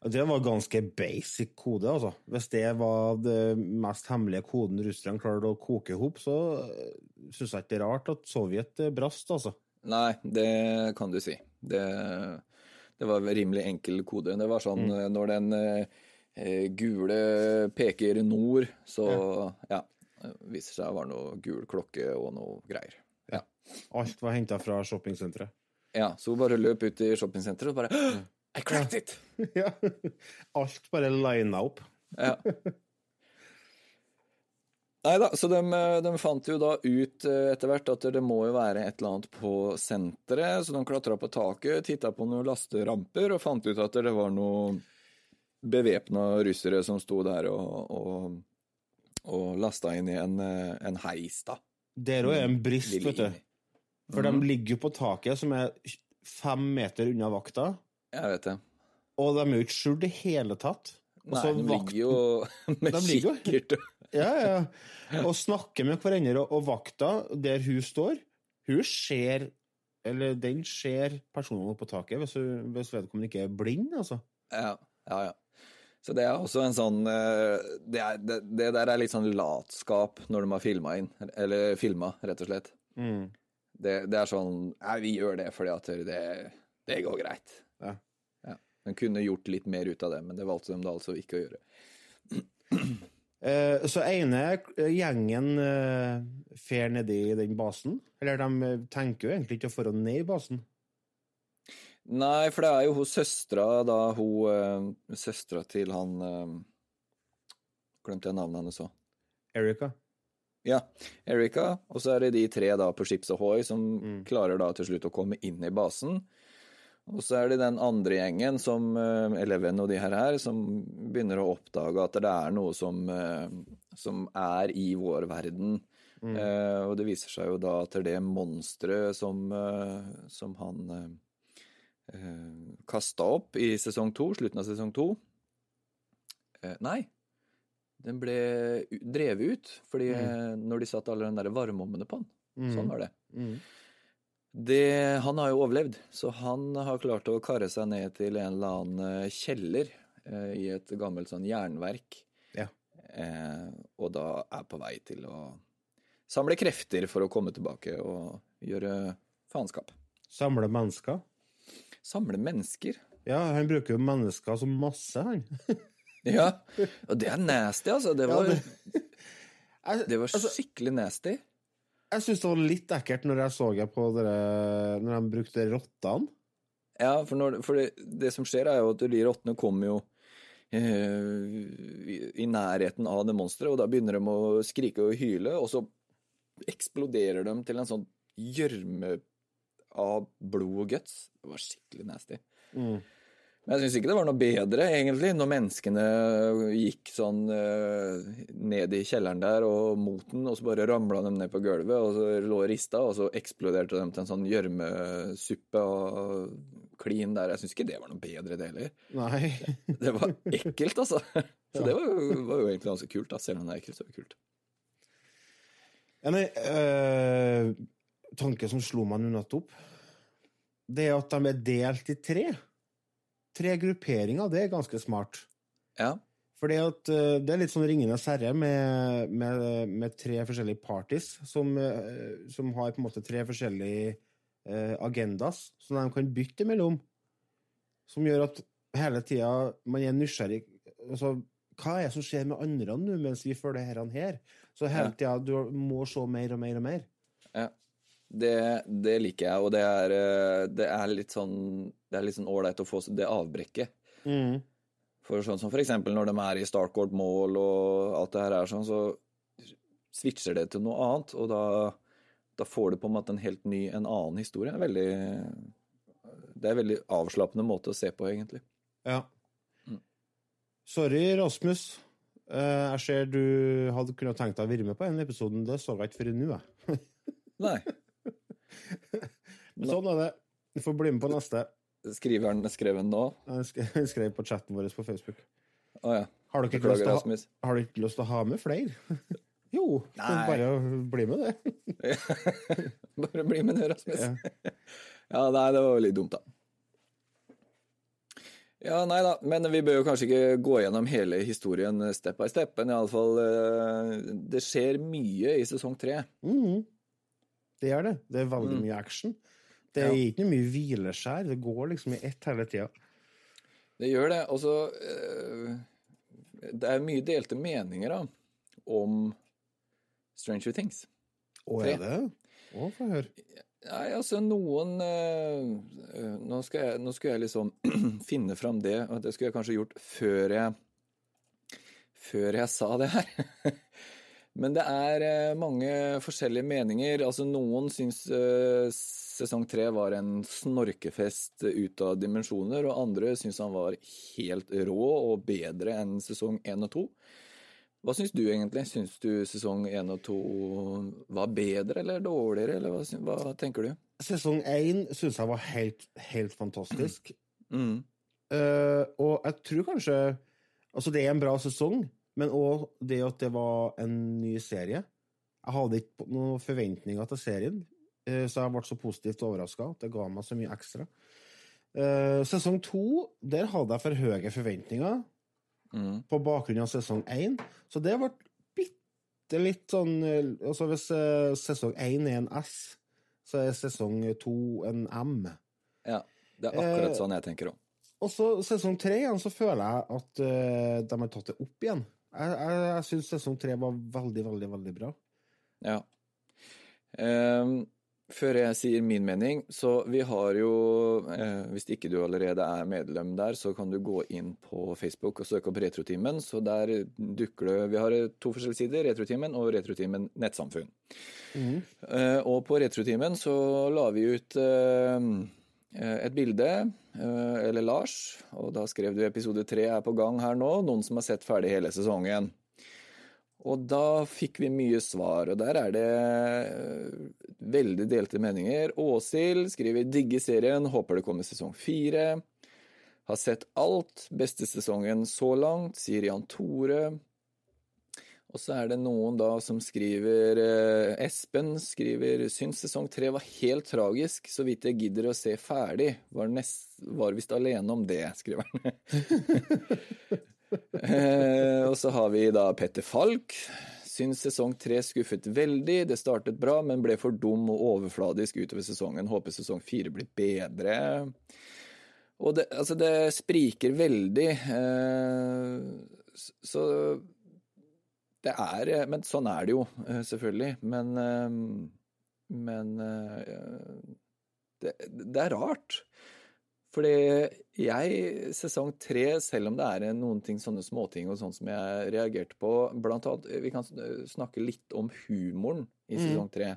Det var ganske basic kode, altså. Hvis det var det mest hemmelige koden russerne klarte å koke i hop, så syns jeg ikke det er rart at Sovjet brast, altså. Nei, det kan du si. Det, det var en rimelig enkel kode. Det var sånn mm. når den eh, eh, gule peker nord, så ja. det viser seg det var noe gul klokke og noe greier. Ja. Alt var henta fra shoppingsenteret. ja, så hun bare løp ut i shoppingsenteret og bare [GASPS] I cracked it! [LAUGHS] ja. Alt bare lina opp. Ja. [LAUGHS] Nei da, så de, de fant jo da ut eh, etter hvert at det må jo være et eller annet på senteret, så de klatra på taket, titta på noen lasteramper og fant ut at det var noen bevæpna russere som sto der og, og, og lasta inn i en, eh, en heis, da. Det òg er en brist, vet du. For mm. De ligger jo på taket, som er fem meter unna vakta, Jeg vet det. og de er jo ikke skjult i hele tatt. Og Nei, så de vakten, ligger jo [LAUGHS] med De ligger jo- kikkert. Ja, ja. Og snakker med hverandre, og, vakta der hun står, hun ser Eller den ser personene på taket, hvis, hun, hvis vedkommende ikke er blind, altså. Ja, ja, ja. Så det er også en sånn eh, Det, er, det, det der er litt sånn latskap når de har filma inn. Eller filma, rett og slett. Mm. Det, det er sånn Nei, vi gjør det fordi at det, det går greit. Ja. Ja. De kunne gjort litt mer ut av det, men det valgte de da altså ikke å gjøre. Eh, så ene gjengen eh, fer nedi den basen. Eller de eh, tenker jo egentlig ikke å få ned i basen. Nei, for det er jo hun søstera, da hun Søstera til han Glemte jeg navnet hennes òg. Erika. Ja, Erika, og så er det de tre da på Ships Ahoy som Mm. klarer da til slutt å komme inn i basen. Og så er det den andre gjengen, som eh, Eleven og de her her, som begynner å oppdage at det er noe som, eh, som er i vår verden. Mm. Eh, og det viser seg jo da at det monsteret som, eh, som han eh, eh, kasta opp i sesong to, slutten av sesong to eh, Nei, den ble drevet ut, fordi mm. når de satt alle de der varmeovnene på den. Mm. Sånn var det. Mm. Det. Han har jo overlevd, så han har klart å karre seg ned til en eller annen eh, kjeller eh, i et gammelt sånn jernverk. Ja. Eh, og da er på vei til å samle krefter for å komme tilbake og gjøre faenskap. Samle mennesker. Samle mennesker. Ja, han bruker jo mennesker som masse, han. [LAUGHS] Ja, og det er nasty, altså. Det var, det- det var [LAUGHS] altså, skikkelig nasty. Jeg syns det var litt ekkelt når jeg så jeg på dere, når de brukte rottene. Ja, for, når, for det, det som skjer, er jo at de rottene kommer jo eh, i, nærheten av det monsteret, og da begynner de å skrike og hyle, og så eksploderer de til en sånn gjørme av blod og guts. Det var skikkelig nasty. Mm. Men jeg syns ikke det var noe bedre, egentlig, når menneskene gikk sånn eh, ned i kjelleren der og mot den, og så bare ramla de ned på gulvet, og så lå og rista, og så eksploderte de til en sånn gjørmesuppe og klin der. Jeg syns ikke det var noe bedre, det heller. Nei. [LAUGHS] Det var ekkelt, altså. [LAUGHS] Så det var, jo- var jo egentlig ganske kult, da. Selv om det er ekkelt, så er det kult. En øh, tanke som slo meg nå nettopp, det er at de er delt i tre. Tre grupperinger, det er ganske smart. Ja. Fordi at øh, det er litt sånn Ringenes herre med, med, med tre forskjellige parties som, øh, som har på en måte tre forskjellige øh, agendas som de kan bytte mellom. Som gjør at hele tida man er nysgjerrig. Altså, hva er det som skjer med andre nå mens vi følger her? her? Så hele tida du må se mer og mer og mer. Ja. Det, det liker jeg, og det er, eh, det er litt sånn Det er litt sånn ålreit å få det avbrekket. Mm. For sånn som for eksempel når de er i Starcourt Mall og alt det her er sånn, så switcher det til noe annet, og da, da får du på en måte en helt ny, en annen historie. Veldig, det er en veldig avslappende måte å se på, egentlig. Ja. Mm. Sorry, Rasmus. Eh, jeg ser du hadde kunnet tenkt deg å være med på en episoden. Det så jeg ikke før nå, jeg. [LAUGHS] Nei. [LAUGHS] Sånn er det. Du får bli med på neste. Skriver han skrev den nå? Han skrev på chatten vår på Facebook. Å ja. Har du ikke ha, har du ikke lyst til å ha med flere? [LAUGHS] jo, bare bli med det. [LAUGHS] Bare bli med det, Rasmus. Ja. Ja, nei, det var jo litt dumt, da. Ja, nei da, men vi bør jo kanskje ikke gå gjennom hele historien step by step, men iallfall Det skjer mye i sesong tre. Mhm. Det gjør det. Det er veldig Mm. mye action. Det er ikke mye hvileskjær. Det går liksom i ett hele tida. Det gjør det. Altså Det er mye delte meninger da, om Stranger Things. Å, er det? Å, få høre. Nei, altså noen eh, eh, nå, skal jeg, nå skulle jeg liksom [CLEARS THROAT] finne fram det, og det skulle jeg kanskje gjort før jeg Før jeg sa det her. [LAUGHS] Men det er eh, mange forskjellige meninger. Altså Noen syns eh, sesong tre var en snorkefest ut av dimensjoner, og andre syns han var helt rå og bedre enn sesong én og to. Hva syns du egentlig? Syns du sesong én og to var bedre eller dårligere, eller hva, hva tenker du? Sesong én syns jeg var helt, helt fantastisk. Mm. Uh, og jeg tror kanskje Altså, det er en bra sesong, men òg det at det var en ny serie. Jeg hadde ikke noen forventninger til serien, eh, så jeg ble så positivt overraska det ga meg så mye ekstra. Eh, sesong to, der hadde jeg for høye forventninger Mm. på bakgrunn av sesong én, så det ble bitte litt sånn eh, Altså, hvis sesong én er en S, så er sesong to en M. Ja, det er akkurat sånn jeg tenker òg. Og så sesong tre igjen, så føler jeg at de har tatt det opp igjen. Jeg, jeg, jeg syns sesong tre var veldig, veldig, veldig bra. Ja. Um, før jeg sier min mening, så vi har jo eh, Hvis ikke du allerede er medlem der, så kan du gå inn på Facebook og søke opp Retrotimen. Så der dukker det Vi har to forskjellige sider, Retrotimen og Retrotimen nettsamfunn. Eh, og på Retrotimen så la vi ut eh, et bilde, eh, eller Lars, og da skrev du episode tre er på gang her nå, noen som har sett ferdig hele sesongen. Og da fikk vi mye svar, og der er det eh, veldig delte meninger. Åshild skriver 'digger serien, håper det kommer sesong fire'. Har sett alt, beste sesongen så langt, sier Jan Tore. Og så er det noen da som skriver eh, Espen skriver 'syns sesong tre var helt tragisk, så vidt jeg gidder å se ferdig'. Var, nest, var visst alene om det', skriver han. [LAUGHS] Eh, og så har vi da Petter Falk. Syns sesong tre skuffet veldig. Det startet bra, men ble for dum og overfladisk utover sesongen. Håper sesong fire blir bedre. Og det, altså, det spriker veldig. Eh, så det er Men sånn er det jo, eh, selvfølgelig. Men eh, Men eh, det, det er rart. Fordi jeg, sesong tre, selv om det er noen ting, sånne småting og sånn som jeg reagerte på Blant annet, vi kan snakke litt om humoren i sesong tre.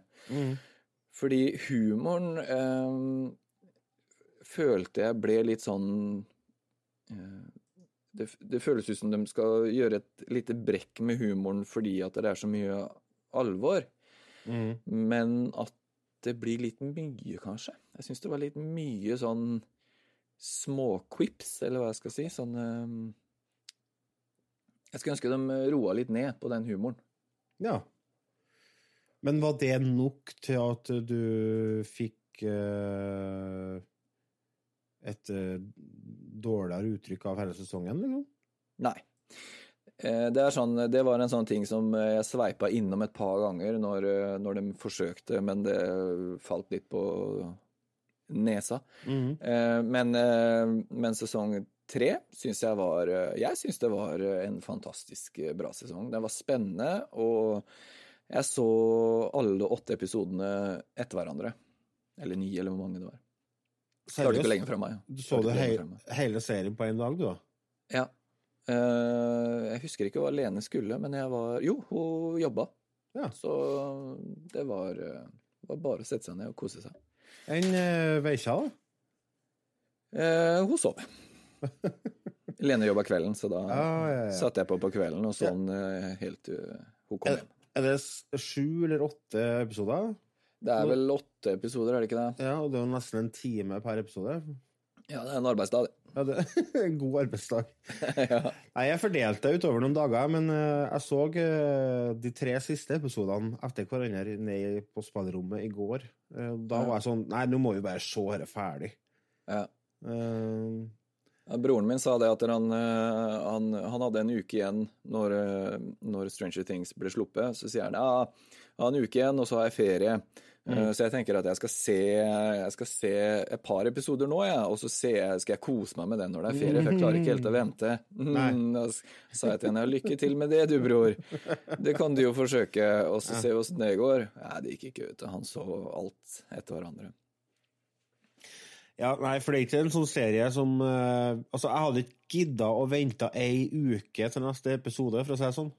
Fordi humoren øh, følte jeg ble litt sånn det, det føles ut som de skal gjøre et lite brekk med humoren fordi at det er så mye alvor, Mm. men at det blir litt mye, kanskje. Jeg syns det var litt mye sånn småquips, eller hva jeg skal si. Sånn eh, Jeg skulle ønske de roa litt ned på den humoren. Ja. Men var det nok til at du fikk eh, et eh, dårligere uttrykk av hele sesongen, liksom? Nei. Eh, Det, er sånn, det var en sånn ting som eh, jeg sveipa innom et par ganger når, når de forsøkte, men det falt litt på nesa. Mm Men, men sesong tre syns jeg var Jeg syns det var en fantastisk bra sesong. Den var spennende, og jeg så alle åtte episodene etter hverandre. Eller ni, eller hvor mange det var. Klarte ikke å fra meg. Du så du meg. hele serien på én dag, du, da? Ja. Uh, jeg husker ikke hva Lene skulle, men jeg var Jo, hun jobba. Ja. Så det var, eh, var bare å sette seg ned og kose seg. Enn uh, Veikja, da? Uh, hun sov. [LAUGHS] Lene jobba kvelden, så da ah, ja, ja. satte jeg på på kvelden og sånn eh, helt til hun kom hjem. er det sju eller åtte episoder? Det er vel åtte episoder, er det ikke det? Ja, og det er jo nesten en time per episode. Ja, det er en arbeidsdag, det. Ja, det er [LAUGHS] en god arbeidsdag. [LAUGHS] ja. Nei, jeg fordelte det utover noen dager, men eh, jeg så eh, de tre siste episodene etter hverandre ned på spillerommet i går. Eh, da var jeg sånn Nei, nå må vi bare se dette ferdig. Ja. Uh, Ja, Broren min sa det at han, han, han hadde en uke igjen når, når Stranger Things ble sluppet. Så sier han ja, jeg har en uke igjen, og så har jeg ferie. Eh, Så jeg tenker at jeg skal se, jeg skal se et par episoder nå, ja, og så jeg, skal jeg kose meg med det når det er ferie, for jeg klarer ikke helt å vente. Mm, da sa jeg til henne lykke til med det, du bror. Det kan du jo forsøke, og så se åssen det går. Nei, det gikk ikke, ut. Han så alt etter hverandre. ja, nei, for det er ikke en sånn serie som uh, Altså, jeg hadde ikke gidda å vente ei uke til neste episode, for å si det sånn.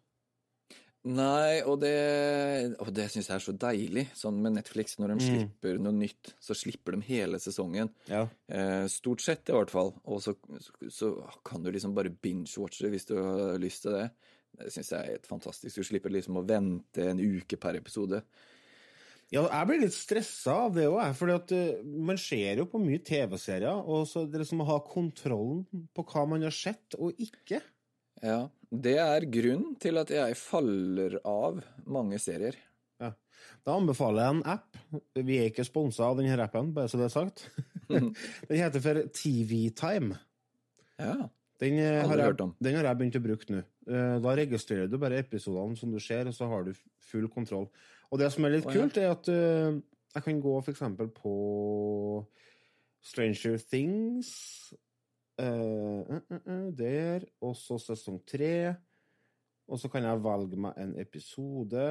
Nei, og det, og det syns jeg er så deilig. Sånn med Netflix, når de Mm. slipper noe nytt, så slipper de hele sesongen. Ja. Eh, stort sett, i hvert fall. Og så, så kan du liksom bare binge-watche hvis du har lyst til det. Det syns jeg er helt fantastisk. Du slipper liksom å vente en uke per episode. Ja, jeg blir litt stressa av det òg, for man ser jo på mye TV-serier, og så det er liksom å ha kontrollen på hva man har sett og ikke. Ja, det er grunnen til at jeg faller av mange serier. Ja. Da anbefaler jeg en app. Vi er ikke sponsa av denne appen, bare så det er sagt. [LAUGHS] Den heter for TV-Time. Ja. Den, eh, har jeg- den har jeg begynt å bruke nå. Eh, Da registrerer du bare episodene som du ser, og så har du full kontroll. Og det som er litt oh, ja. kult, er at eh, jeg kan gå eksempel på Stranger Things. Uh, eh, eh, der. Og så sesong tre. Og så kan jeg velge meg en episode.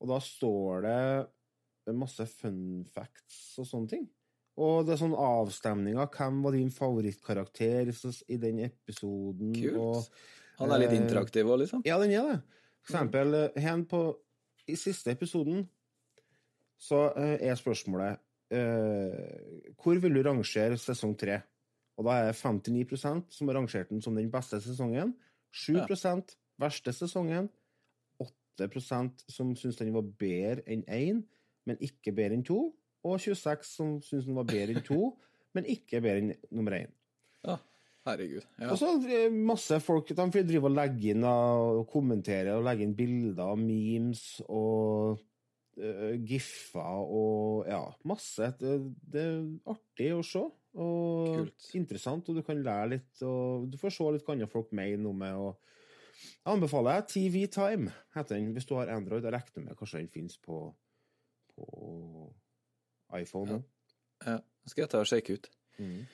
Og da står det masse fun facts og sånne ting. Og det er sånn avstemninger. Hvem var din favorittkarakter i den episoden? Kult. Og, Han er litt Eh, interaktiv òg, liksom. ja, den er det. For eksempel, eh, hen på I siste episoden så eh, er spørsmålet Hvor vil du rangere sesong tre? Og da er det 59 som har rangert den som den beste sesongen. 7% verste sesongen. 8% som syns den var bedre enn 1, men ikke bedre enn 2, Og 26 som syns den var bedre enn 2, [LAUGHS] men ikke bedre enn nummer 1. Ja, herregud. Ja. Og så masse folk De driver og legger inn og kommentere og legge inn bilder og memes og uh, giffer og ja, masse. Det, det er artig å se. Og Kult. interessant, og du kan lære litt. Og du får se litt hva andre folk mener om det. Og jeg anbefaler jeg TV Time, heter den, hvis du har Android. Jeg regner med kanskje den finnes på, på iPhone. Ja. Ja, skal jeg ta og sjekke ut. Mm.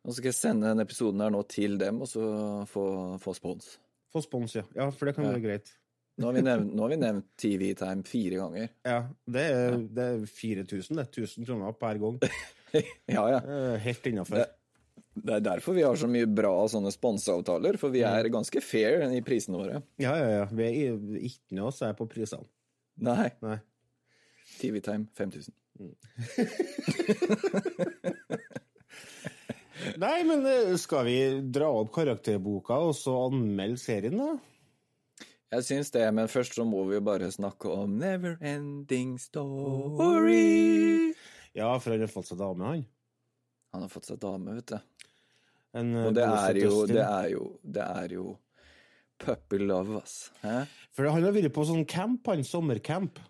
Og så skal jeg sende den episoden her nå til dem, og så få, få spons. Få spons, ja. ja. For det kan Ja. være greit. Nå har vi nevnt, nå har vi nevnt TV Time fire ganger. Ja, det er, det er 4000, det. 1000 kroner per gang. [LAUGHS] Ja, ja. Er Helt innafor. Det- Det er derfor vi har så mye bra sånne sponseavtaler, for vi er ganske fair i prisene våre. Ja, ja, ja. Vi er ikke noe se på prisene. Nei. Nei. TV Time 5000. [LAUGHS] Nei, men eh, skal vi dra opp karakterboka og så anmelde serien, da? Jeg syns det, men først så må vi jo bare snakke om Never Ending Story. Ja, for han har fått seg dame, han. Han har fått seg dame, vet du. En, eh, Og det er jo, det er jo, det er jo puppy love, ass. Hæ? For han har vært på sånn camp, han. Sommercamp.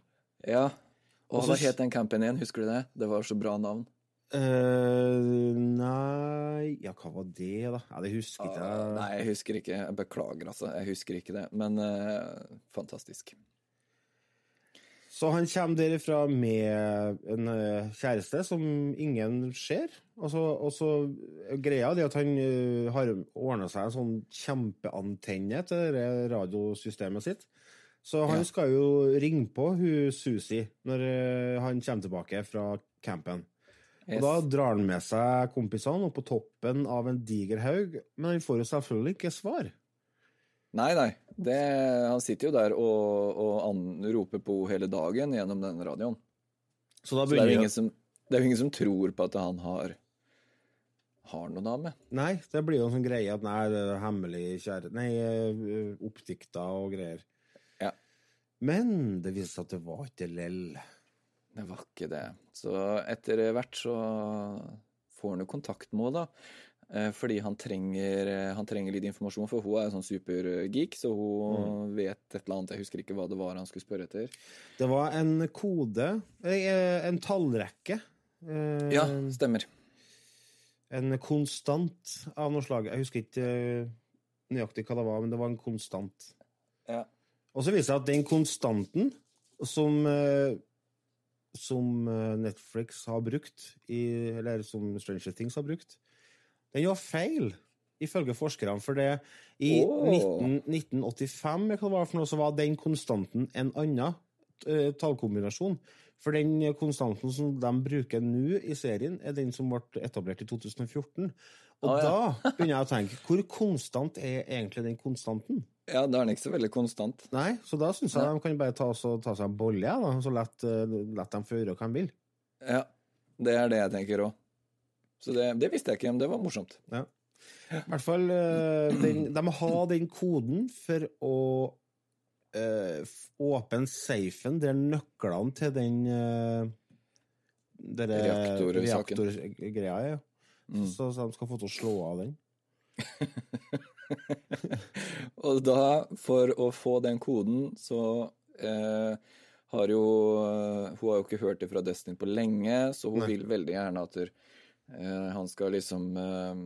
Ja. Og Og hva het den campen igjen, husker du det? Det var så bra navn. Uh, nei Ja, hva var det, da? Ja, Det husker ikke Uh, jeg. Nei, jeg husker ikke. Jeg beklager, altså. Jeg husker ikke det. Men uh, fantastisk. Så han kommer derifra med en eh, kjæreste som ingen ser. Og så, og så greia det at han eh, har ordna seg en sånn kjempeantenne til radiosystemet sitt. Så han Ja. skal jo ringe på hun Susi når eh, han kommer tilbake fra campen. Yes. Og da drar han med seg kompisene opp på toppen av en diger haug, men han får jo selvfølgelig ikke svar. Nei, nei. Det, han sitter jo der og, og an, roper på hele dagen gjennom den radioen. Så da Så det er jo ingen som, det ingen som tror på at han har har noen dame. Nei, det blir jo en sånn greie at nei, det er hemmelig kjære... Nei, eh, oppdikta og greier. Ja. Men det viste seg at det var ikke lell. Det var ikke det. Så etter hvert så får han jo kontakt med henne, da. Eh, Fordi han trenger, eh, han trenger litt informasjon, for hun er jo sånn supergeek, så hun vet et eller annet. Jeg husker ikke hva det var han skulle spørre etter. Det var en kode, eh, en tallrekke. Ja, stemmer. En konstant av noe slag. Jeg husker ikke nøyaktig hva det var, men det var en konstant. Ja. Og så viser det seg at den konstanten som, som Netflix har brukt, i, eller som Stranger Things har brukt, den var feil, ifølge forskerne. For det, i oh. 19, 1985 eller hva det var noe, var den konstanten en annen eh, tallkombinasjon. For den konstanten som de bruker nå i serien, er den som ble etablert i 2014. Og Ah, ja. da [LAUGHS] begynner jeg å tenke, hvor konstant er egentlig den konstanten? ja, da er den ikke så veldig konstant. Nei, så da syns jeg de kan bare ta, så, ta seg en bolle, ja, da, så lett, uh, lett de få gjøre hva de vil. Ja, det er det jeg tenker òg. Så det, det visste jeg ikke, men det var morsomt. Ja. I hvert fall, eh, den, de må ha den koden for å eh, åpne safen der nøklene til den uh, Reaktorsaken. reaktorgreia er. Ja. Mm. Så, så de skal få til å slå av den. [LAUGHS] Og da, for å få den koden, så eh, har jo Hun har jo ikke hørt det fra Destiny på lenge, så hun Nei. vil veldig gjerne at eh, han skal liksom eh,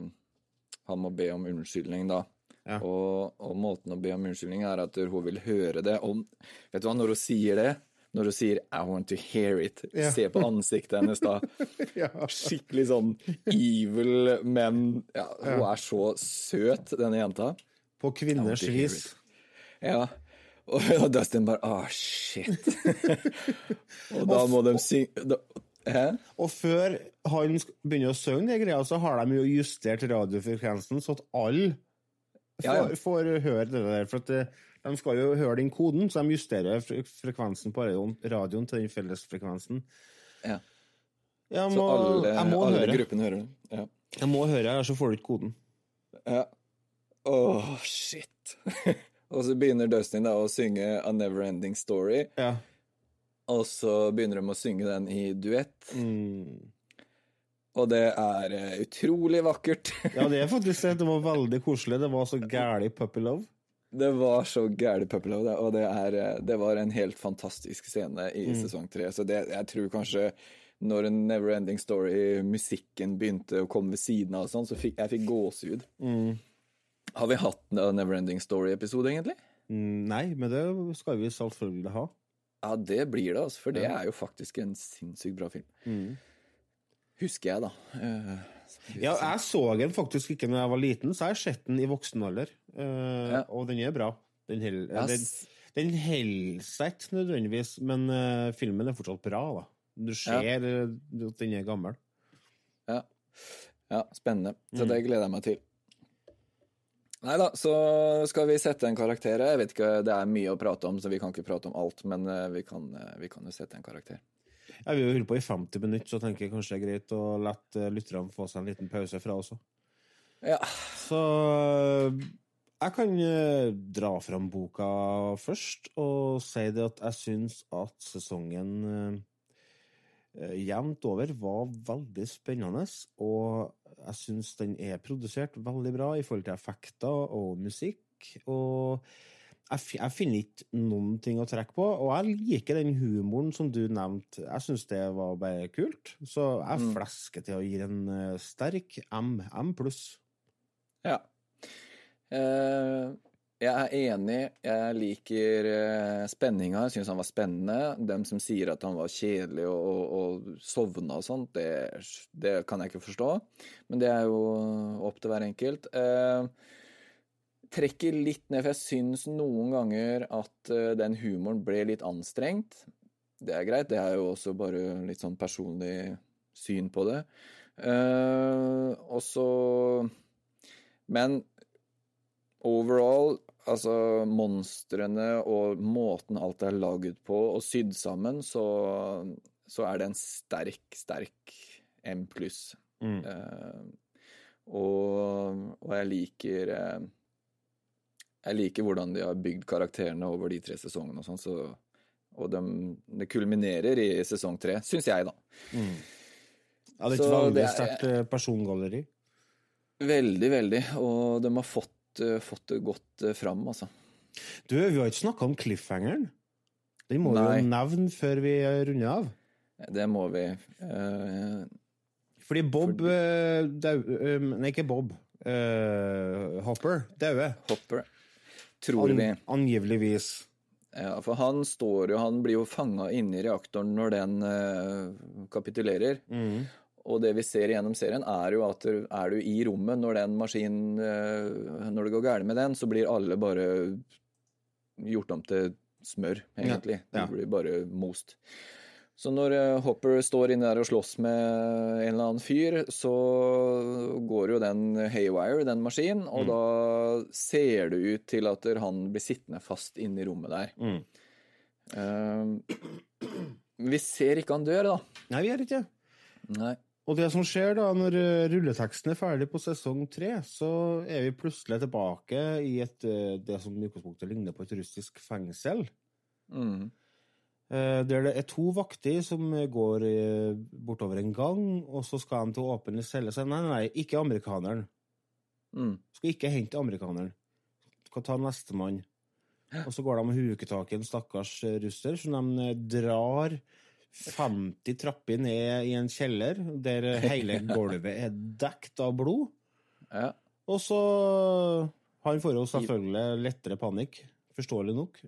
Han må be om unnskyldning, da. Ja. Og, og måten å be om unnskyldning er at hun vil høre det. Og vet du hva, når hun sier det når hun sier 'I want to hear it', Ja. se på ansiktet hennes da. [LAUGHS] Ja. Skikkelig sånn evil, men ja, hun er så søt, denne jenta. På kvinners vis. Ja. Og, og Dustin bare ah, shit. [LAUGHS] og da må de synge Hæ? Og før han begynner å synge de greia, så har de jo justert radiofrekvensen så at alle får, Ja, ja. får høre det der. For at eh, de skal jo høre den koden, så de justerer fre frekvensen på radioen, radioen til den fellesfrekvensen. Ja. Jeg Så alle, jeg må alle høre. gruppene hører det. Ja. Jeg må høre, ellers så får du ikke koden. ja. Åh, shit. [LAUGHS] og så begynner Dustin da å synge A Never Ending Story, Ja. Og så begynner de å synge den i duett. Mm. Og det er eh, utrolig vakkert. ja, det er faktisk det. Det var [LAUGHS] veldig koselig. Det var så gæli puppy love. Det var så gæli puppy love, det, og det, er, eh, det var en helt fantastisk scene i Mm. sesong tre. Så det, jeg tror kanskje når en Neverending Story-musikken begynte å komme ved siden av, og sånn, så fikk jeg fikk gåsehud. Mm. Har vi hatt en Neverending Story-episode, egentlig? Mm, Nei, men det skal vi selvfølgelig ha. Ja, det blir det, altså, for det er jo faktisk en sinnssykt bra film. Mm. Husker jeg, da. Uh, Ja, jeg så den faktisk ikke da jeg var liten, så jeg har sett den i voksen alder. Uh, Ja. Og den er bra. Den, holder Ja, den, s- den holder seg ikke nødvendigvis, men uh, filmen er fortsatt bra. da. Du ser ja. at den er gammel. Ja. ja, spennende. Så Mm. det gleder jeg meg til. Nei da, så skal vi sette en karakter. Jeg vet ikke, Det er mye å prate om, så vi kan ikke prate om alt, men eh, vi kan, eh, vi kan jo sette en karakter. Jeg vil jo holde på i 50 minutter, så tenker jeg kanskje det er greit å la eh, lytterne få seg en liten pause fra også. Ja. Så jeg kan dra fram boka først og si det at jeg syns at sesongen jevnt over var veldig spennende. Og jeg syns den er produsert veldig bra i forhold til effekter og musikk. Og jeg, jeg finner ikke noen ting å trekke på. Og jeg liker den humoren som du nevnte. Jeg syns det var bare kult. Så jeg Mm. flesker til å gi en eh, sterk M. M pluss. Ja. Eh, jeg er enig. Jeg liker uh, spenninga. Jeg syns han var spennende. Dem som sier at han var kjedelig og, og, og sovna og sånt, det, det kan jeg ikke forstå. Men det er jo opp til hver enkelt. Eh, trekker litt ned, for jeg syns noen ganger at eh, den humoren ble litt anstrengt. Det er greit, det er jo også bare litt sånn personlig syn på det. Eh, og så Men overall, altså monstrene og måten alt er laget på og sydd sammen, så, så er det en sterk, sterk M pluss. Mm. Uh, og, og jeg liker uh, Jeg liker hvordan de har bygd karakterene over de tre sesongene og sånn, så og de, det kulminerer i sesong tre, syns jeg, da. Mm. Ja, det er et veldig er- sterkt eh, persongalleri. Veldig, veldig. Og de har fått, eh, fått det godt eh, fram, altså. Du, vi har ikke snakka om cliffhangeren. Den må vi jo nevne før vi runder av. Det må vi. Uh, Fordi Bob for... dau... eh, Nei, ikke Bob. Uh, Hopper dauer. Hopper, tror vi. Angiveligvis. Ja, for han står jo Han blir jo fanga inni reaktoren når den uh, kapitulerer. Mm. Og det vi ser gjennom serien, er jo at er du i rommet når den maskinen eh, Når det går galt med den, så blir alle bare gjort om til smør, egentlig. Ja, ja. De blir bare most. Så når eh, Hopper står inne der og slåss med en eller annen fyr, så går jo den haywire, den maskinen, og Mm. da ser det ut til at han blir sittende fast inne i rommet der. Mm. Uh, vi ser ikke han dør, da. Nei, vi gjør ikke det. Nei. Og det som skjer da, når eh, rulleteksten er ferdig på sesong tre, så er vi plutselig tilbake i et, eh, det som i utgangspunktet ligner på et russisk fengsel. Mm. Eh, Der det er to vakter som går bortover en gang, og så skal de til å åpne celle. Så nei, nei, ikke amerikaneren. Mm. Skal ikke hente amerikaneren. Skal ta nestemann. Og så går de og huker tak i en stakkars russer, som de drar 50 trapper ned i en kjeller, der hele [LAUGHS] gulvet er dekt av blod. Ja. Og så Han får jo selvfølgelig lettere panikk, forståelig nok.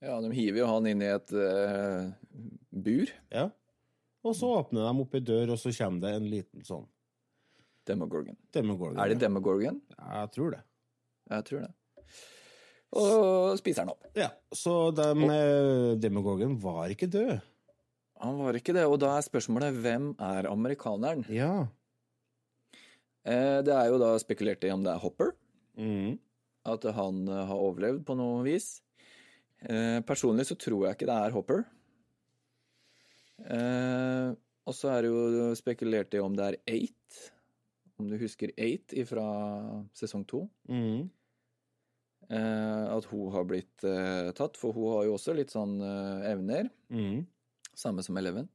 ja, de hiver jo han inn i et uh, bur. Ja. Og så åpner de opp ei dør, og så kommer det en liten sånn Demogorgon. Demogorgon. Er det Demogorgon? Jeg tror det. Jeg tror det. Og spiser han opp. Ja, Så de, eh, Demogorgon var ikke død. Han var ikke det, og da er spørsmålet hvem er amerikaneren? Ja. Eh, det er jo da spekulert i om det er Hopper, Mm. at han eh, har overlevd på noe vis. Eh, personlig så tror jeg ikke det er Hopper. Og så er det jo spekulert i om det er Eight, om du husker Eight fra sesong to. Mm. At hun har blitt tatt, for hun har jo også litt sånn evner. Mm. Samme som Eleven.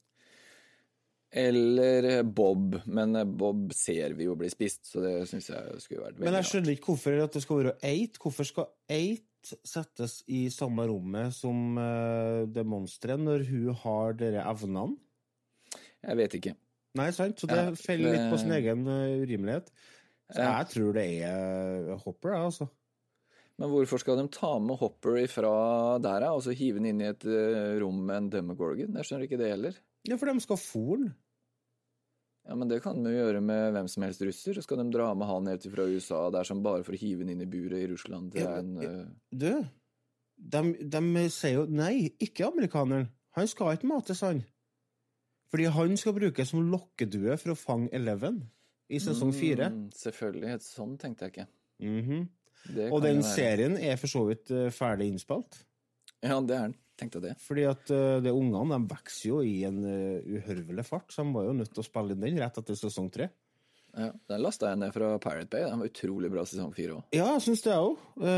Eller eh, Bob, men eh, Bob ser vi jo bli spist, så det syns jeg skulle vært veldig Men jeg skjønner ikke hvorfor det skal være eight. Hvorfor skal eight settes i samme rommet som uh, det monsteret, når hun har dere evnene? Jeg vet ikke. Nei, sant? Så det Ja, faller litt på sin egen eh, urimelighet. Så jeg tror det er Hopper, altså. Men hvorfor skal de ta med Hopper ifra der, og så hive den inn i et eh, rom med en Demogorgon? Jeg skjønner ikke det heller. Ja, for de skal få den. Ja, Men det kan de jo gjøre med hvem som helst russer. Så skal de dra med han helt fra USA der som bare for å hive den inn i buret i Russland. Det er en, eh, Du, de, de sier jo nei, ikke amerikaneren. Han skal ikke mates, han. Fordi han skal brukes som lokkedue for å fange Eleven i sesong fire. Mm, selvfølgelig. Sånn tenkte jeg ikke. Mhm. Det Og den være. serien er for så vidt eh, ferdig innspilt. Ja, det er den. Tenkte det. Fordi at uh, de ungene de vokser jo i en uh, uhørvelig fart, så de var jo nødt til å spille inn den rett etter sesong tre. Ja, Den lasta jeg ned fra Pirate Bay. Den var utrolig bra sesong fire òg. Ja, jeg syns det, jeg òg.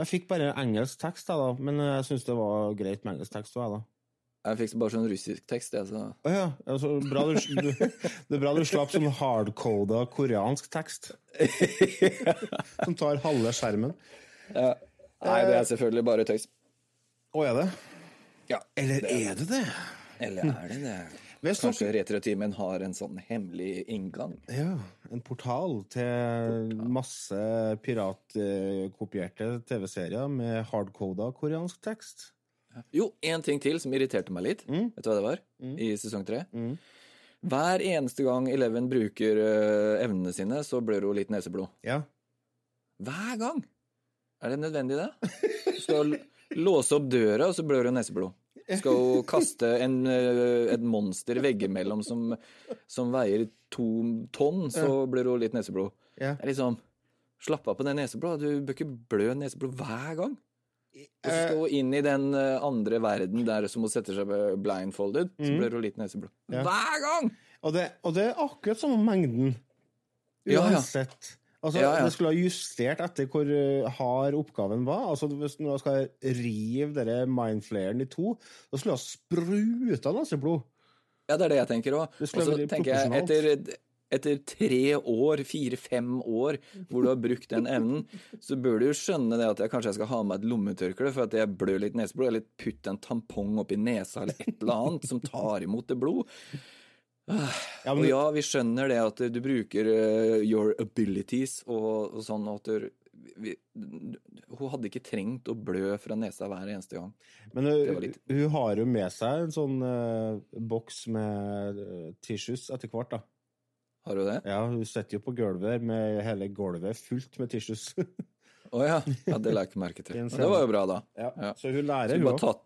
Jeg fikk bare engelsk tekst, da. men jeg syns det var greit med engelsk tekst òg, jeg, da. Jeg fikk bare sånn russisk tekst, jeg, så Oh, ja. Altså, bra du, du, det er bra du slapp sånn hardcoda koreansk tekst. [LAUGHS] Som tar halve skjermen. ja. Nei, det er selvfølgelig bare tøys. Å, er det? Ja. Eller er det det? Eller er det det? Kanskje Retrotimen har en sånn hemmelig inngang? Ja, en portal til masse piratkopierte TV-serier med hardcoda koreansk tekst. Jo, én ting til som irriterte meg litt. Vet du hva det var? I sesong tre. Hver eneste gang Eleven bruker øh, evnene sine, så blør hun litt neseblod. Ja. Hver gang! Er det nødvendig, det? Du skal låse opp døra, og så blør hun neseblod. Skal hun kaste en, øh, et monster veggimellom som, som veier to tonn, så blør hun litt neseblod. Ja. Det er liksom Slapp av på det neseblodet. Du bør ikke blø neseblod hver gang. Og stå inn i den øh, andre verden der som hun setter seg blindfolded, så blir hun litt neseblod. Ja. Hver gang! Og det, og det er akkurat samme mengden. Ja, ja. Uansett. Altså, Ja, ja. Det skulle ha justert etter hvor uh, hard oppgaven var. Altså, Hvis du skal rive mindflayeren i to, da skulle du ha spruta neseblod. Ja, det er det jeg tenker òg. Og så tenker jeg, etter, etter tre år, fire-fem år, hvor du har brukt den evnen, så bør du jo skjønne det at jeg kanskje jeg skal ha med et lommetørkle for at jeg blør litt neseblod, eller putte en tampong oppi nesa eller et eller annet som tar imot det blod. Ja, Og ja, vi skjønner det at du bruker uh, your abilities og, og sånn at du, vi, Hun hadde ikke trengt å blø fra nesa hver eneste gang. men uh, litt- hun har jo med seg en sånn uh, boks med uh, tissues etter hvert. da. Har du det? Ja, Hun sitter jo på gulvet med hele gulvet fullt med tissues. Å ja. ja. Det la jeg ikke merke til. [LAUGHS] Men Det var jo bra, da. ja. Ja. Så hun lærer, hun òg.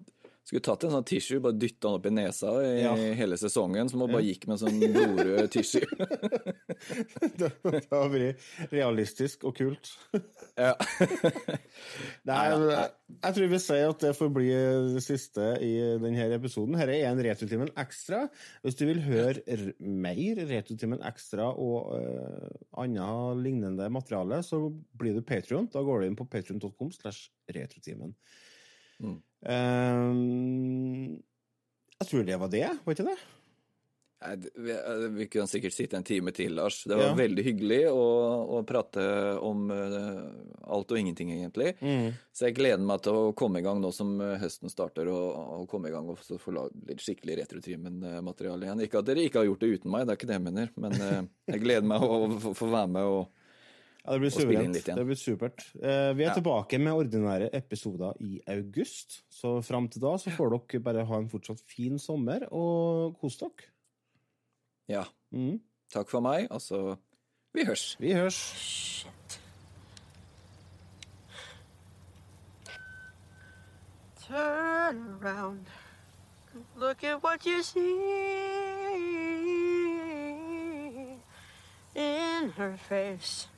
skulle tatt en sånn tissue, bare dytta den opp i nesa i Ja. hele sesongen, som hun bare gikk med en sånn blodrød tissue. [LAUGHS] [LAUGHS] Det har vært realistisk og kult. ja. [LAUGHS] Nei, jeg, jeg tror vi sier at det får bli det siste i denne episoden. Dette er en Retrotimen ekstra. Hvis du vil høre mer Retrotimen ekstra og uh, annet lignende materiale, så blir du Patrion. Da går du inn på patrion.com slash retrotimen. Mm. Um, jeg tror det var det, var ikke det? Vi, eh, vi kunne sikkert sitte en time til, Lars. Det var Ja. veldig hyggelig å, å prate om eh, alt og ingenting, egentlig. Så jeg gleder meg til å komme i gang nå som eh, høsten starter, og, og komme i gang og få lagd litt skikkelig Retrotrimen-materiale igjen. Ikke at dere ikke har gjort det uten meg, det er ikke det jeg mener, men jeg gleder meg å få være med og Ja, det blir inn suverent. litt igjen. Det blir supert. Eh, vi er Ja. tilbake med ordinære episoder i august, så fram til da så får dere bare ha en fortsatt fin sommer og kos dere. Ja. Mm. Takk for meg. Altså, vi hørs. Vi hørs. Shit. Turn around. Look at what you see in her face.